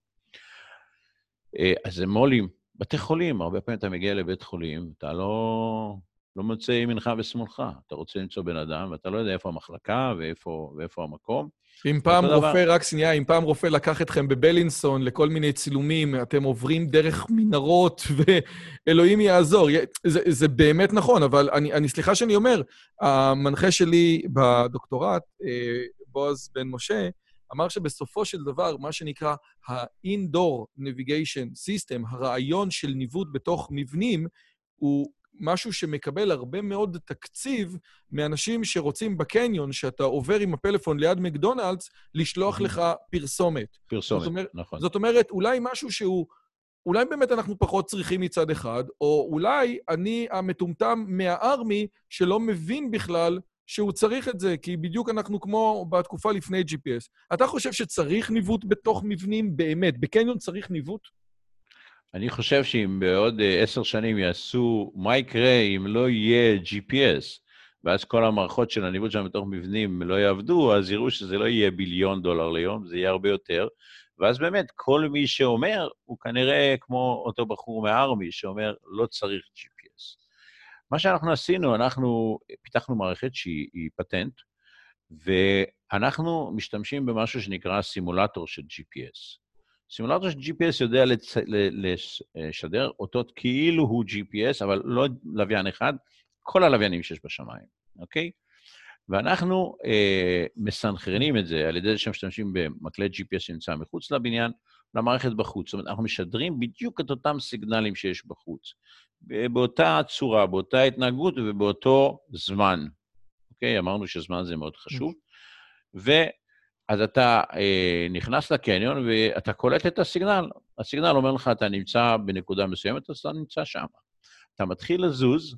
אה, אז זה מו"לים, בתי חולים, הרבה פעמים אתה מגיע לבית חולים, אתה לא, לא מוצא ימינך ושמאלך. אתה רוצה למצוא בן אדם, ואתה לא יודע איפה המחלקה ואיפה, ואיפה המקום. אם פעם רופא, דבר... רק שנייה, אם פעם רופא לקח אתכם בבלינסון לכל מיני צילומים, אתם עוברים דרך מנהרות, *laughs* ואלוהים יעזור. זה, זה באמת נכון, אבל אני, אני סליחה שאני אומר, המנחה שלי בדוקטורט, אה, בועז בן משה, אמר שבסופו של דבר, מה שנקרא ה-indoor navigation system, הרעיון של ניווט בתוך מבנים, הוא משהו שמקבל הרבה מאוד תקציב מאנשים שרוצים בקניון, שאתה עובר עם הפלאפון ליד מקדונלדס, לשלוח לך פרסומת. פרסומת, זאת אומר, נכון. זאת אומרת, אולי משהו שהוא... אולי באמת אנחנו פחות צריכים מצד אחד, או אולי אני המטומטם מהארמי שלא מבין בכלל שהוא צריך את זה, כי בדיוק אנחנו כמו בתקופה לפני GPS. אתה חושב שצריך ניווט בתוך מבנים באמת? בקניון צריך ניווט? אני חושב שאם בעוד אה, עשר שנים יעשו, מה יקרה אם לא יהיה GPS, ואז כל המערכות של הניווט שלנו בתוך מבנים לא יעבדו, אז יראו שזה לא יהיה ביליון דולר ליום, זה יהיה הרבה יותר, ואז באמת, כל מי שאומר, הוא כנראה כמו אותו בחור מהארמי שאומר, לא צריך GPS. מה שאנחנו עשינו, אנחנו פיתחנו מערכת שהיא פטנט, ואנחנו משתמשים במשהו שנקרא סימולטור של GPS. סימולטור של GPS יודע לצ... לשדר אותות כאילו הוא GPS, אבל לא לוויין אחד, כל הלוויינים שיש בשמיים, אוקיי? ואנחנו אה, מסנכרנים את זה על ידי זה שמשתמשים במקלט GPS שנמצא מחוץ לבניין, למערכת בחוץ. זאת אומרת, אנחנו משדרים בדיוק את אותם סיגנלים שיש בחוץ, באותה צורה, באותה התנהגות ובאותו זמן. אוקיי? אמרנו שזמן זה מאוד חשוב. ואז אתה אה, נכנס לקניון ואתה קולט את הסיגנל. הסיגנל אומר לך, אתה נמצא בנקודה מסוימת, אז אתה נמצא שם. אתה מתחיל לזוז,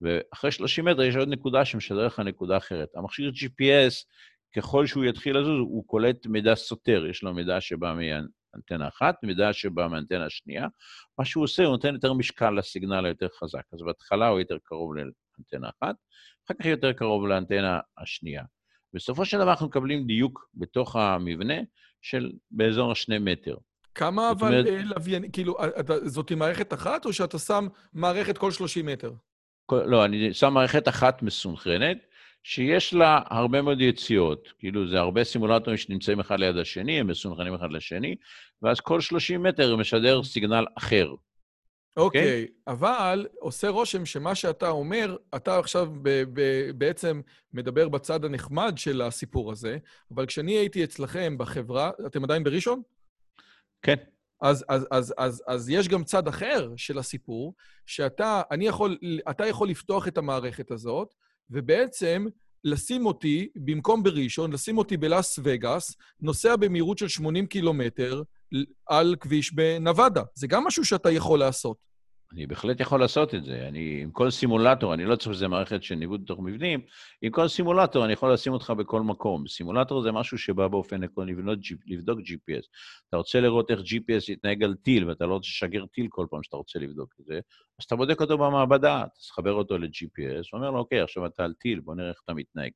ואחרי 30 מטר יש עוד נקודה שמשדר לך נקודה אחרת. המכשיר GPS, ככל שהוא יתחיל לזוז, הוא קולט מידע סותר. יש לו מידע שבא מאנטנה אחת, מידע שבא מאנטנה השנייה. מה שהוא עושה, הוא נותן יותר משקל לסיגנל היותר חזק. אז בהתחלה הוא יותר קרוב לאנטנה אחת, אחר כך יותר קרוב לאנטנה השנייה. בסופו של דבר אנחנו מקבלים דיוק בתוך המבנה של באזור השני מטר. כמה אבל אומרת... אה, לוויינים, כאילו, אתה, זאת מערכת אחת, או שאתה שם מערכת כל 30 מטר? כל, לא, אני שם מערכת אחת מסונכרנת, שיש לה הרבה מאוד יציאות. כאילו, זה הרבה סימולטורים שנמצאים אחד ליד השני, הם מסונכרנים אחד לשני, ואז כל 30 מטר משדר סיגנל אחר. אוקיי, okay, אבל עושה רושם שמה שאתה אומר, אתה עכשיו ב- ב- בעצם מדבר בצד הנחמד של הסיפור הזה, אבל כשאני הייתי אצלכם בחברה, אתם עדיין בראשון? כן. אז, אז, אז, אז, אז יש גם צד אחר של הסיפור, שאתה, אני יכול, אתה יכול לפתוח את המערכת הזאת, ובעצם לשים אותי, במקום בראשון, לשים אותי בלאס וגאס, נוסע במהירות של 80 קילומטר על כביש בנבדה. זה גם משהו שאתה יכול לעשות. אני בהחלט יכול לעשות את זה. אני, עם כל סימולטור, אני לא צריך שזה מערכת של ניווט בתוך מבנים, עם כל סימולטור אני יכול לשים אותך בכל מקום. סימולטור זה משהו שבא באופן עקרוני לבדוק GPS. אתה רוצה לראות איך GPS יתנהג על טיל, ואתה לא רוצה לשגר טיל כל פעם שאתה רוצה לבדוק את זה, אז אתה בודק אותו במעבדה, אתה תחבר אותו ל-GPS, ואומר לו, אוקיי, עכשיו אתה על טיל, בוא נראה איך אתה מתנהג.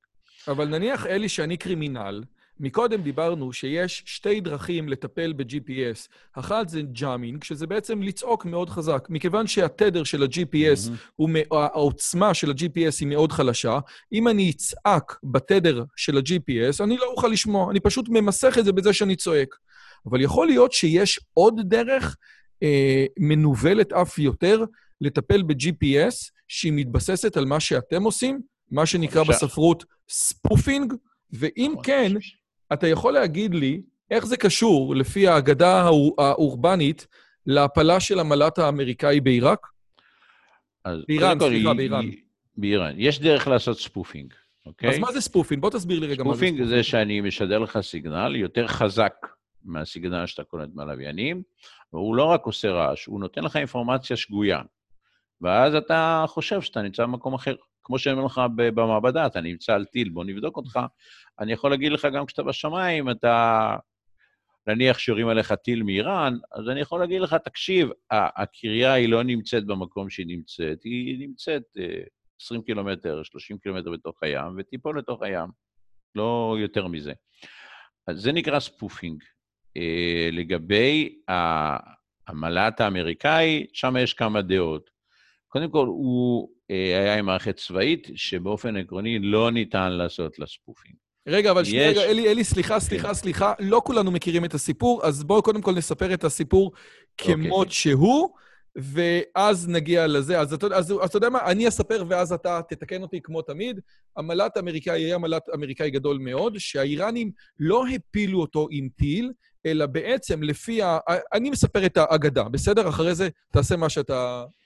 אבל נניח, אלי, שאני קרימינל, מקודם דיברנו שיש שתי דרכים לטפל ב-GPS. אחת זה ג'אמינג, שזה בעצם לצעוק מאוד חזק. מכיוון שהתדר של ה-GPS, mm-hmm. העוצמה של ה-GPS היא מאוד חלשה, אם אני אצעק בתדר של ה-GPS, אני לא אוכל לשמוע, אני פשוט ממסך את זה בזה שאני צועק. אבל יכול להיות שיש עוד דרך אה, מנוולת אף יותר לטפל ב-GPS, שהיא מתבססת על מה שאתם עושים, מה שנקרא בספרות spoofing, ואם כן, אתה יכול להגיד לי איך זה קשור, לפי האגדה האורבנית, להפלה של המל"ט האמריקאי בעיראק? באיראן, סליחה, באיראן. באיראן. יש דרך לעשות spoofing, אוקיי? אז מה זה spoofing? בוא תסביר לי רגע מה זה spoofing. spoofing זה שאני משדר לך סיגנל יותר חזק מהסיגנל שאתה קולט מהלוויינים, והוא לא רק עושה רעש, הוא נותן לך אינפורמציה שגויה. ואז אתה חושב שאתה נמצא במקום אחר. כמו שאני אומר לך במעבדה, אתה נמצא על טיל, בוא נבדוק אותך. אני יכול להגיד לך גם כשאתה בשמיים, אתה... נניח שיורים עליך טיל מאיראן, אז אני יכול להגיד לך, תקשיב, הקריה היא לא נמצאת במקום שהיא נמצאת, היא נמצאת 20 אה, קילומטר, 30 קילומטר בתוך הים, ותיפול לתוך הים, לא יותר מזה. אז זה נקרא spoofing. אה, לגבי המל"ט האמריקאי, שם יש כמה דעות. קודם כל, הוא אה, היה עם מערכת צבאית, שבאופן עקרוני לא ניתן לעשות לה spoofing. רגע, אבל שנייה, רגע, אלי, אלי, סליחה, סליחה, כן. סליחה, לא כולנו מכירים את הסיפור, אז בואו קודם כל נספר את הסיפור כמות okay. שהוא, ואז נגיע לזה. אז אתה, אז, אז אתה יודע מה, אני אספר ואז אתה תתקן אותי כמו תמיד. המל"ט האמריקאי היה מל"ט אמריקאי גדול מאוד, שהאיראנים לא הפילו אותו עם טיל, אלא בעצם לפי ה... אני מספר את האגדה, בסדר? אחרי זה תעשה מה שאתה כן.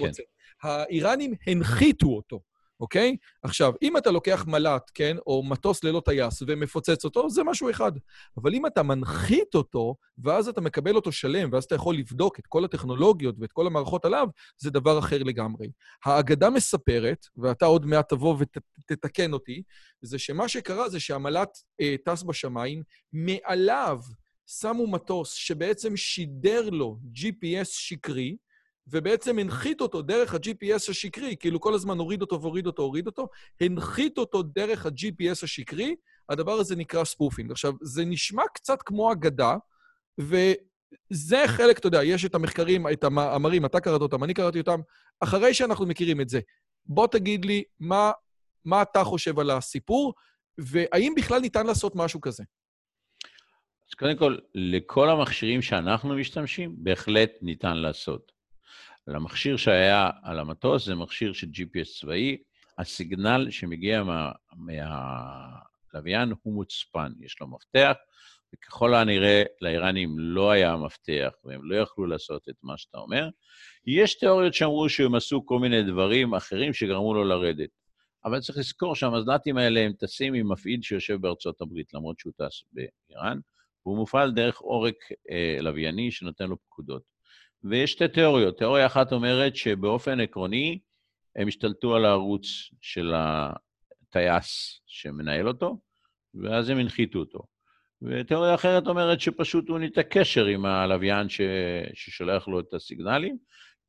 רוצה. האיראנים הנחיתו אותו, אוקיי? עכשיו, אם אתה לוקח מל"ט, כן, או מטוס ללא טייס ומפוצץ אותו, זה משהו אחד. אבל אם אתה מנחית אותו, ואז אתה מקבל אותו שלם, ואז אתה יכול לבדוק את כל הטכנולוגיות ואת כל המערכות עליו, זה דבר אחר לגמרי. האגדה מספרת, ואתה עוד מעט תבוא ותתקן אותי, זה שמה שקרה זה שהמל"ט אה, טס בשמיים, מעליו שמו מטוס שבעצם שידר לו GPS שקרי, ובעצם הנחית אותו דרך ה-GPS השקרי, כאילו כל הזמן הוריד אותו והוריד אותו, הוריד אותו, הנחית אותו דרך ה-GPS השקרי, הדבר הזה נקרא spoofing. עכשיו, זה נשמע קצת כמו אגדה, וזה חלק, אתה יודע, יש את המחקרים, את המאמרים, אתה קראת אותם, אני קראתי אותם. אחרי שאנחנו מכירים את זה, בוא תגיד לי מה, מה אתה חושב על הסיפור, והאם בכלל ניתן לעשות משהו כזה? אז קודם כל, לכל המכשירים שאנחנו משתמשים, בהחלט ניתן לעשות. למכשיר שהיה על המטוס זה מכשיר של GPS צבאי, הסיגנל שמגיע מה, מהלוויין הוא מוצפן, יש לו מפתח, וככל הנראה לאיראנים לא היה מפתח והם לא יכלו לעשות את מה שאתה אומר. יש תיאוריות שאמרו שהם עשו כל מיני דברים אחרים שגרמו לו לרדת. אבל צריך לזכור שהמזל"טים האלה הם טסים עם מפעיל שיושב בארצות הברית, למרות שהוא טס באיראן, והוא מופעל דרך עורק אה, לווייני שנותן לו פקודות. ויש שתי תיאוריות. תיאוריה אחת אומרת שבאופן עקרוני הם השתלטו על הערוץ של הטייס שמנהל אותו, ואז הם הנחיתו אותו. ותיאוריה אחרת אומרת שפשוט הוא ניתק קשר עם הלוויין ש... ששולח לו את הסיגנלים,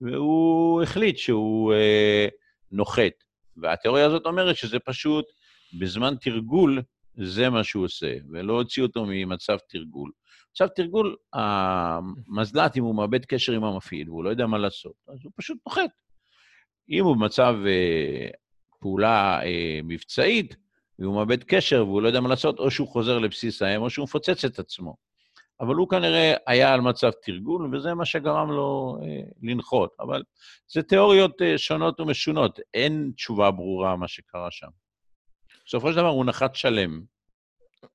והוא החליט שהוא אה, נוחת. והתיאוריה הזאת אומרת שזה פשוט, בזמן תרגול, זה מה שהוא עושה, ולא הוציא אותו ממצב תרגול. עכשיו, תרגול, *laughs* המזל"ט, אם הוא מאבד קשר עם המפעיל והוא לא יודע מה לעשות, אז הוא פשוט נוחת. אם הוא במצב אה, פעולה אה, מבצעית, והוא מאבד קשר והוא לא יודע מה לעשות, או שהוא חוזר לבסיס האם, או שהוא מפוצץ את עצמו. אבל הוא כנראה היה על מצב תרגול, וזה מה שגרם לו אה, לנחות. אבל זה תיאוריות אה, שונות ומשונות, אין תשובה ברורה מה שקרה שם. בסופו של דבר הוא נחת שלם.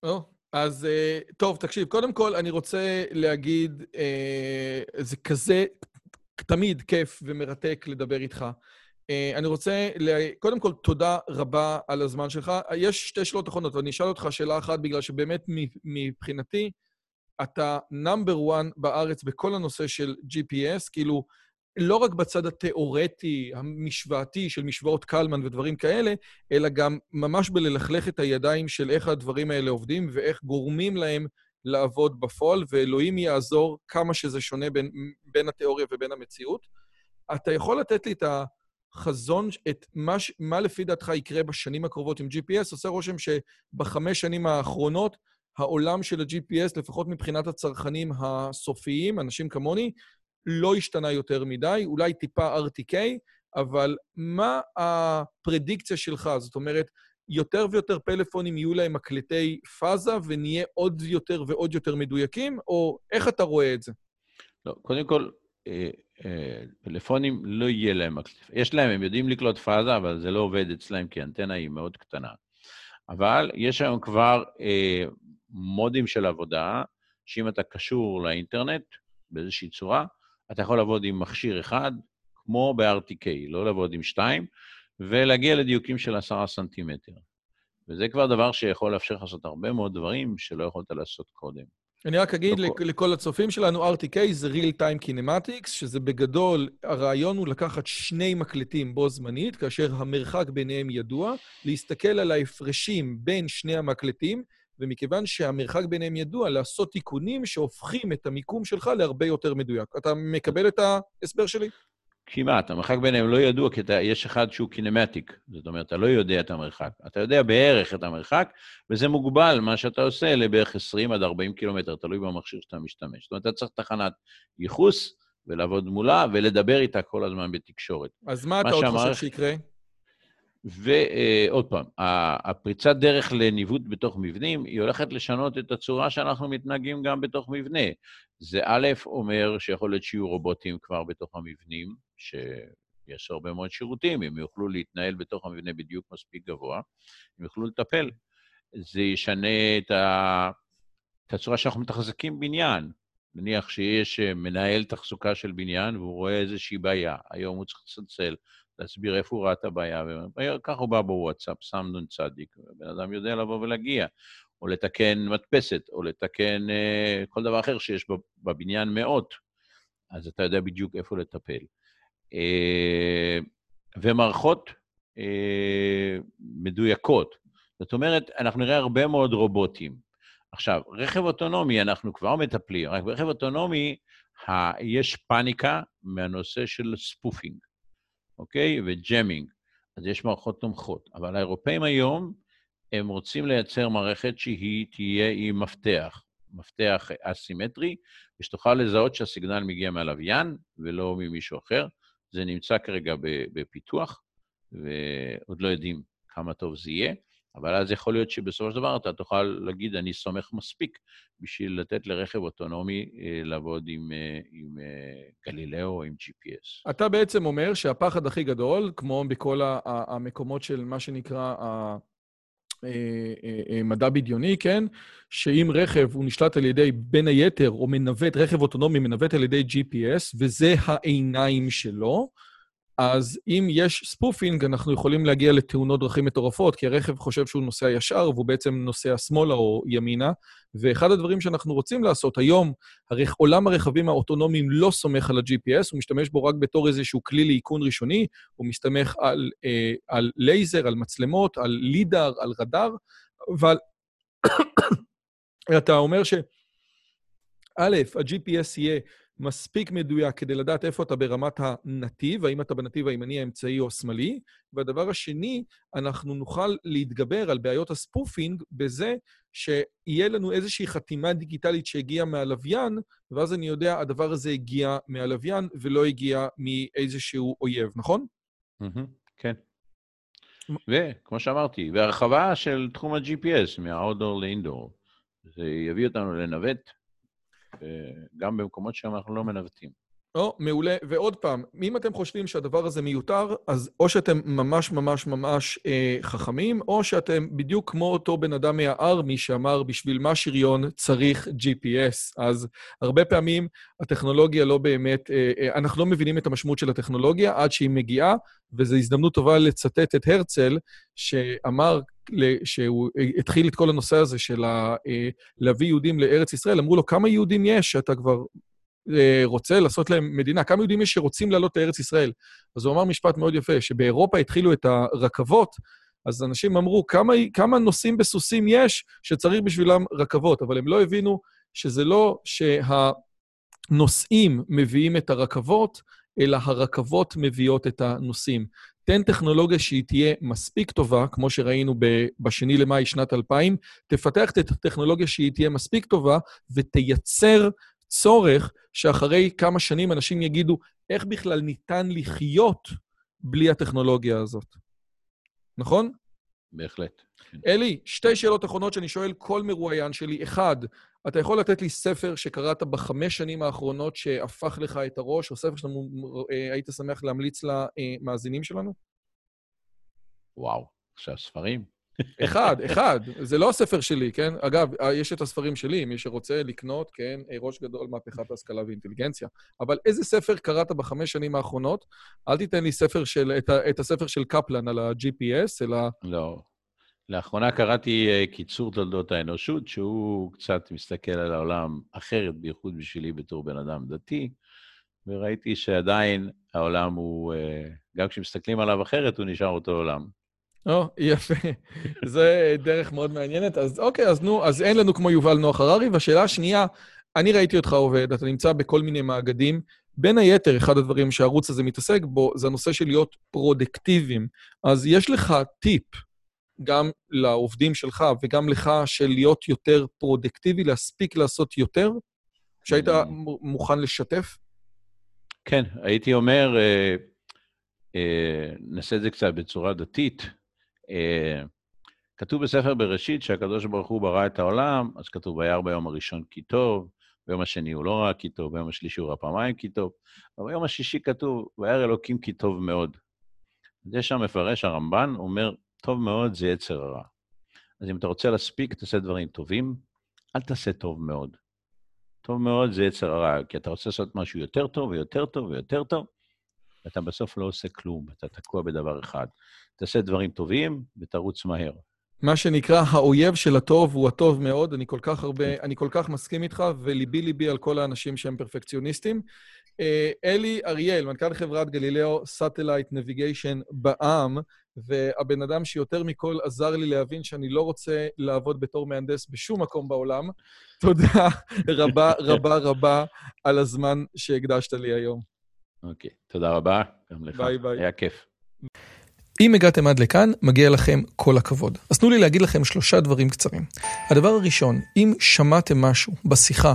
או, אז אה, טוב, תקשיב, קודם כל אני רוצה להגיד, אה, זה כזה תמיד כיף ומרתק לדבר איתך. אה, אני רוצה, קודם כל, תודה רבה על הזמן שלך. יש שתי שאלות אחרונות, ואני אשאל אותך שאלה אחת, בגלל שבאמת מבחינתי, אתה נאמבר 1 בארץ בכל הנושא של GPS, כאילו, לא רק בצד התיאורטי, המשוואתי של משוואות קלמן ודברים כאלה, אלא גם ממש בללכלך את הידיים של איך הדברים האלה עובדים ואיך גורמים להם לעבוד בפועל, ואלוהים יעזור כמה שזה שונה בין, בין התיאוריה ובין המציאות. אתה יכול לתת לי את החזון, את מה, מה לפי דעתך יקרה בשנים הקרובות עם GPS? עושה רושם שבחמש שנים האחרונות, העולם של ה-GPS, לפחות מבחינת הצרכנים הסופיים, אנשים כמוני, לא השתנה יותר מדי, אולי טיפה RTK, אבל מה הפרדיקציה שלך? זאת אומרת, יותר ויותר פלאפונים יהיו להם מקלטי פאזה ונהיה עוד יותר ועוד יותר מדויקים, או איך אתה רואה את זה? לא, קודם כל, אה, אה, פלאפונים לא יהיה להם מקלט. יש להם, הם יודעים לקלוט פאזה, אבל זה לא עובד אצלם כי האנטנה היא מאוד קטנה. אבל יש היום כבר אה, מודים של עבודה, שאם אתה קשור לאינטרנט באיזושהי צורה, אתה יכול לעבוד עם מכשיר אחד, כמו ב-RTK, לא לעבוד עם שתיים, ולהגיע לדיוקים של עשרה סנטימטר. וזה כבר דבר שיכול לאפשר לך לעשות הרבה מאוד דברים שלא יכולת לעשות קודם. אני רק אגיד לא לכל... לכל הצופים שלנו, RTK זה real time kinematics, שזה בגדול, הרעיון הוא לקחת שני מקלטים בו זמנית, כאשר המרחק ביניהם ידוע, להסתכל על ההפרשים בין שני המקלטים, ומכיוון שהמרחק ביניהם ידוע, לעשות תיקונים שהופכים את המיקום שלך להרבה יותר מדויק. אתה מקבל את ההסבר שלי? כמעט, המרחק ביניהם לא ידוע, כי אתה, יש אחד שהוא קינמטיק, זאת אומרת, אתה לא יודע את המרחק. אתה יודע בערך את המרחק, וזה מוגבל, מה שאתה עושה, לבערך 20 עד 40 קילומטר, תלוי במכשיר שאתה משתמש. זאת אומרת, אתה צריך תחנת ייחוס, ולעבוד מולה, ולדבר איתה כל הזמן בתקשורת. אז מה, מה אתה עוד חושב שיקרה? ועוד פעם, הפריצת דרך לניווט בתוך מבנים, היא הולכת לשנות את הצורה שאנחנו מתנהגים גם בתוך מבנה. זה א', אומר שיכול להיות שיהיו רובוטים כבר בתוך המבנים, שיש הרבה מאוד שירותים, הם יוכלו להתנהל בתוך המבנה בדיוק מספיק גבוה, הם יוכלו לטפל. זה ישנה את, ה... את הצורה שאנחנו מתחזקים בניין. נניח שיש מנהל תחזוקה של בניין והוא רואה איזושהי בעיה, היום הוא צריך לצלצל, להסביר איפה הוא ראה את הבעיה, וככה הוא בא בוואטסאפ, שם נ"צ, ובן אדם יודע לבוא ולהגיע, או לתקן מדפסת, או לתקן אה, כל דבר אחר שיש בבניין מאות, אז אתה יודע בדיוק איפה לטפל. אה, ומערכות אה, מדויקות. זאת אומרת, אנחנו נראה הרבה מאוד רובוטים. עכשיו, רכב אוטונומי, אנחנו כבר מטפלים, רק ברכב אוטונומי ה- יש פאניקה מהנושא של spoofing. אוקיי? ו jamming. אז יש מערכות תומכות. אבל האירופאים היום, הם רוצים לייצר מערכת שהיא תהיה עם מפתח. מפתח אסימטרי, ושתוכל לזהות שהסיגנל מגיע מהלוויין ולא ממישהו אחר. זה נמצא כרגע בפיתוח, ועוד לא יודעים כמה טוב זה יהיה, אבל אז יכול להיות שבסופו של דבר אתה תוכל להגיד, אני סומך מספיק בשביל לתת לרכב אוטונומי אה, לעבוד עם, אה, עם אה, גלילאו או עם GPS. אתה בעצם אומר שהפחד הכי גדול, כמו בכל המקומות של מה שנקרא מדע בדיוני, כן? שאם רכב הוא נשלט על ידי, בין היתר, או מנווט, רכב אוטונומי מנווט על ידי GPS, וזה העיניים שלו, אז אם יש spoofing, אנחנו יכולים להגיע לתאונות דרכים מטורפות, כי הרכב חושב שהוא נוסע ישר, והוא בעצם נוסע שמאלה או ימינה. ואחד הדברים שאנחנו רוצים לעשות היום, הרכ... עולם הרכבים האוטונומיים לא סומך על ה-GPS, הוא משתמש בו רק בתור איזשהו כלי לאיכון ראשוני, הוא מסתמך על, אה, על לייזר, על מצלמות, על לידר, על רדאר, אבל *coughs* אתה אומר ש... א', ה-GPS יהיה מספיק מדויק כדי לדעת איפה אתה ברמת הנתיב, האם אתה בנתיב הימני, האמצעי או השמאלי. והדבר השני, אנחנו נוכל להתגבר על בעיות הספופינג בזה שיהיה לנו איזושהי חתימה דיגיטלית שהגיעה מהלוויין, ואז אני יודע, הדבר הזה הגיע מהלוויין ולא הגיע מאיזשהו אויב, נכון? כן. וכמו שאמרתי, והרחבה של תחום ה-GPS, מה-outdoor ל-indoor, זה יביא אותנו לנווט גם במקומות שם אנחנו לא מנווטים. או, מעולה. ועוד פעם, אם אתם חושבים שהדבר הזה מיותר, אז או שאתם ממש ממש ממש אה, חכמים, או שאתם בדיוק כמו אותו בן אדם מהארמי שאמר, בשביל מה שריון צריך GPS. אז הרבה פעמים הטכנולוגיה לא באמת, אה, אה, אנחנו לא מבינים את המשמעות של הטכנולוגיה עד שהיא מגיעה, וזו הזדמנות טובה לצטט את הרצל, שאמר שהוא התחיל את כל הנושא הזה של אה, להביא יהודים לארץ ישראל, אמרו לו, כמה יהודים יש שאתה כבר אה, רוצה לעשות להם מדינה? כמה יהודים יש שרוצים לעלות לארץ ישראל? אז הוא אמר משפט מאוד יפה, שבאירופה התחילו את הרכבות, אז אנשים אמרו, כמה, כמה נוסעים בסוסים יש שצריך בשבילם רכבות? אבל הם לא הבינו שזה לא שהנוסעים מביאים את הרכבות, אלא הרכבות מביאות את הנוסעים. תן טכנולוגיה שהיא תהיה מספיק טובה, כמו שראינו בשני למאי שנת 2000, תפתח את הטכנולוגיה שהיא תהיה מספיק טובה ותייצר צורך שאחרי כמה שנים אנשים יגידו, איך בכלל ניתן לחיות בלי הטכנולוגיה הזאת? נכון? בהחלט. אלי, שתי שאלות אחרונות שאני שואל כל מרואיין שלי. אחד, אתה יכול לתת לי ספר שקראת בחמש שנים האחרונות שהפך לך את הראש, או ספר שהיית אה, שמח להמליץ למאזינים שלנו? וואו, עכשיו ספרים? *laughs* אחד, אחד. זה לא הספר שלי, כן? אגב, אה, יש את הספרים שלי, מי שרוצה לקנות, כן, אה, ראש גדול, מהפכת ההשכלה ואינטליגנציה. אבל איזה ספר קראת בחמש שנים האחרונות? אל תיתן לי ספר של, את, את הספר של קפלן על ה-GPS, אלא... לא. לאחרונה קראתי אה, קיצור תולדות האנושות, שהוא קצת מסתכל על העולם אחרת, בייחוד בשבילי בתור בן אדם דתי, וראיתי שעדיין העולם הוא, גם כשמסתכלים עליו אחרת, הוא נשאר אותו עולם. או, יפה. זה דרך מאוד מעניינת. אז אוקיי, אז נו, אז אין לנו כמו יובל נוח הררי. והשאלה השנייה, אני ראיתי אותך עובד, אתה נמצא בכל מיני מאגדים. בין היתר, אחד הדברים שהערוץ הזה מתעסק בו, זה הנושא של להיות פרודוקטיביים. אז יש לך טיפ, גם לעובדים שלך וגם לך, של להיות יותר פרודקטיבי, להספיק לעשות יותר, שהיית mm. מוכן לשתף? כן, הייתי אומר, אה, אה, נעשה את זה קצת בצורה דתית. אה, כתוב בספר בראשית שהקדוש ברוך הוא ברא את העולם, אז כתוב, וירא ביום הראשון כי טוב, ביום השני הוא לא ראה כי טוב, ביום השלישי הוא ראה פעמיים כי טוב, וביום השישי כתוב, וירא אלוקים כי טוב מאוד. זה שם מפרש הרמב"ן, אומר, טוב מאוד זה יצר הרע. אז אם אתה רוצה להספיק, תעשה דברים טובים, אל תעשה טוב מאוד. טוב מאוד זה יצר הרע, כי אתה רוצה לעשות משהו יותר טוב ויותר טוב ויותר טוב, ואתה בסוף לא עושה כלום, אתה תקוע בדבר אחד. תעשה דברים טובים ותרוץ מהר. מה שנקרא, האויב של הטוב הוא הטוב מאוד. אני כל כך הרבה, אני כל כך מסכים איתך, וליבי-ליבי על כל האנשים שהם פרפקציוניסטים. אה, אלי אריאל, מנכ"ל חברת Galileo Satellite Navigation בע"מ, והבן אדם שיותר מכל עזר לי להבין שאני לא רוצה לעבוד בתור מהנדס בשום מקום בעולם. תודה רבה *laughs* רבה רבה על הזמן שהקדשת לי היום. אוקיי, תודה רבה. גם לך. ביי ביי. היה כיף. אם הגעתם עד לכאן, מגיע לכם כל הכבוד. אז תנו לי להגיד לכם שלושה דברים קצרים. הדבר הראשון, אם שמעתם משהו בשיחה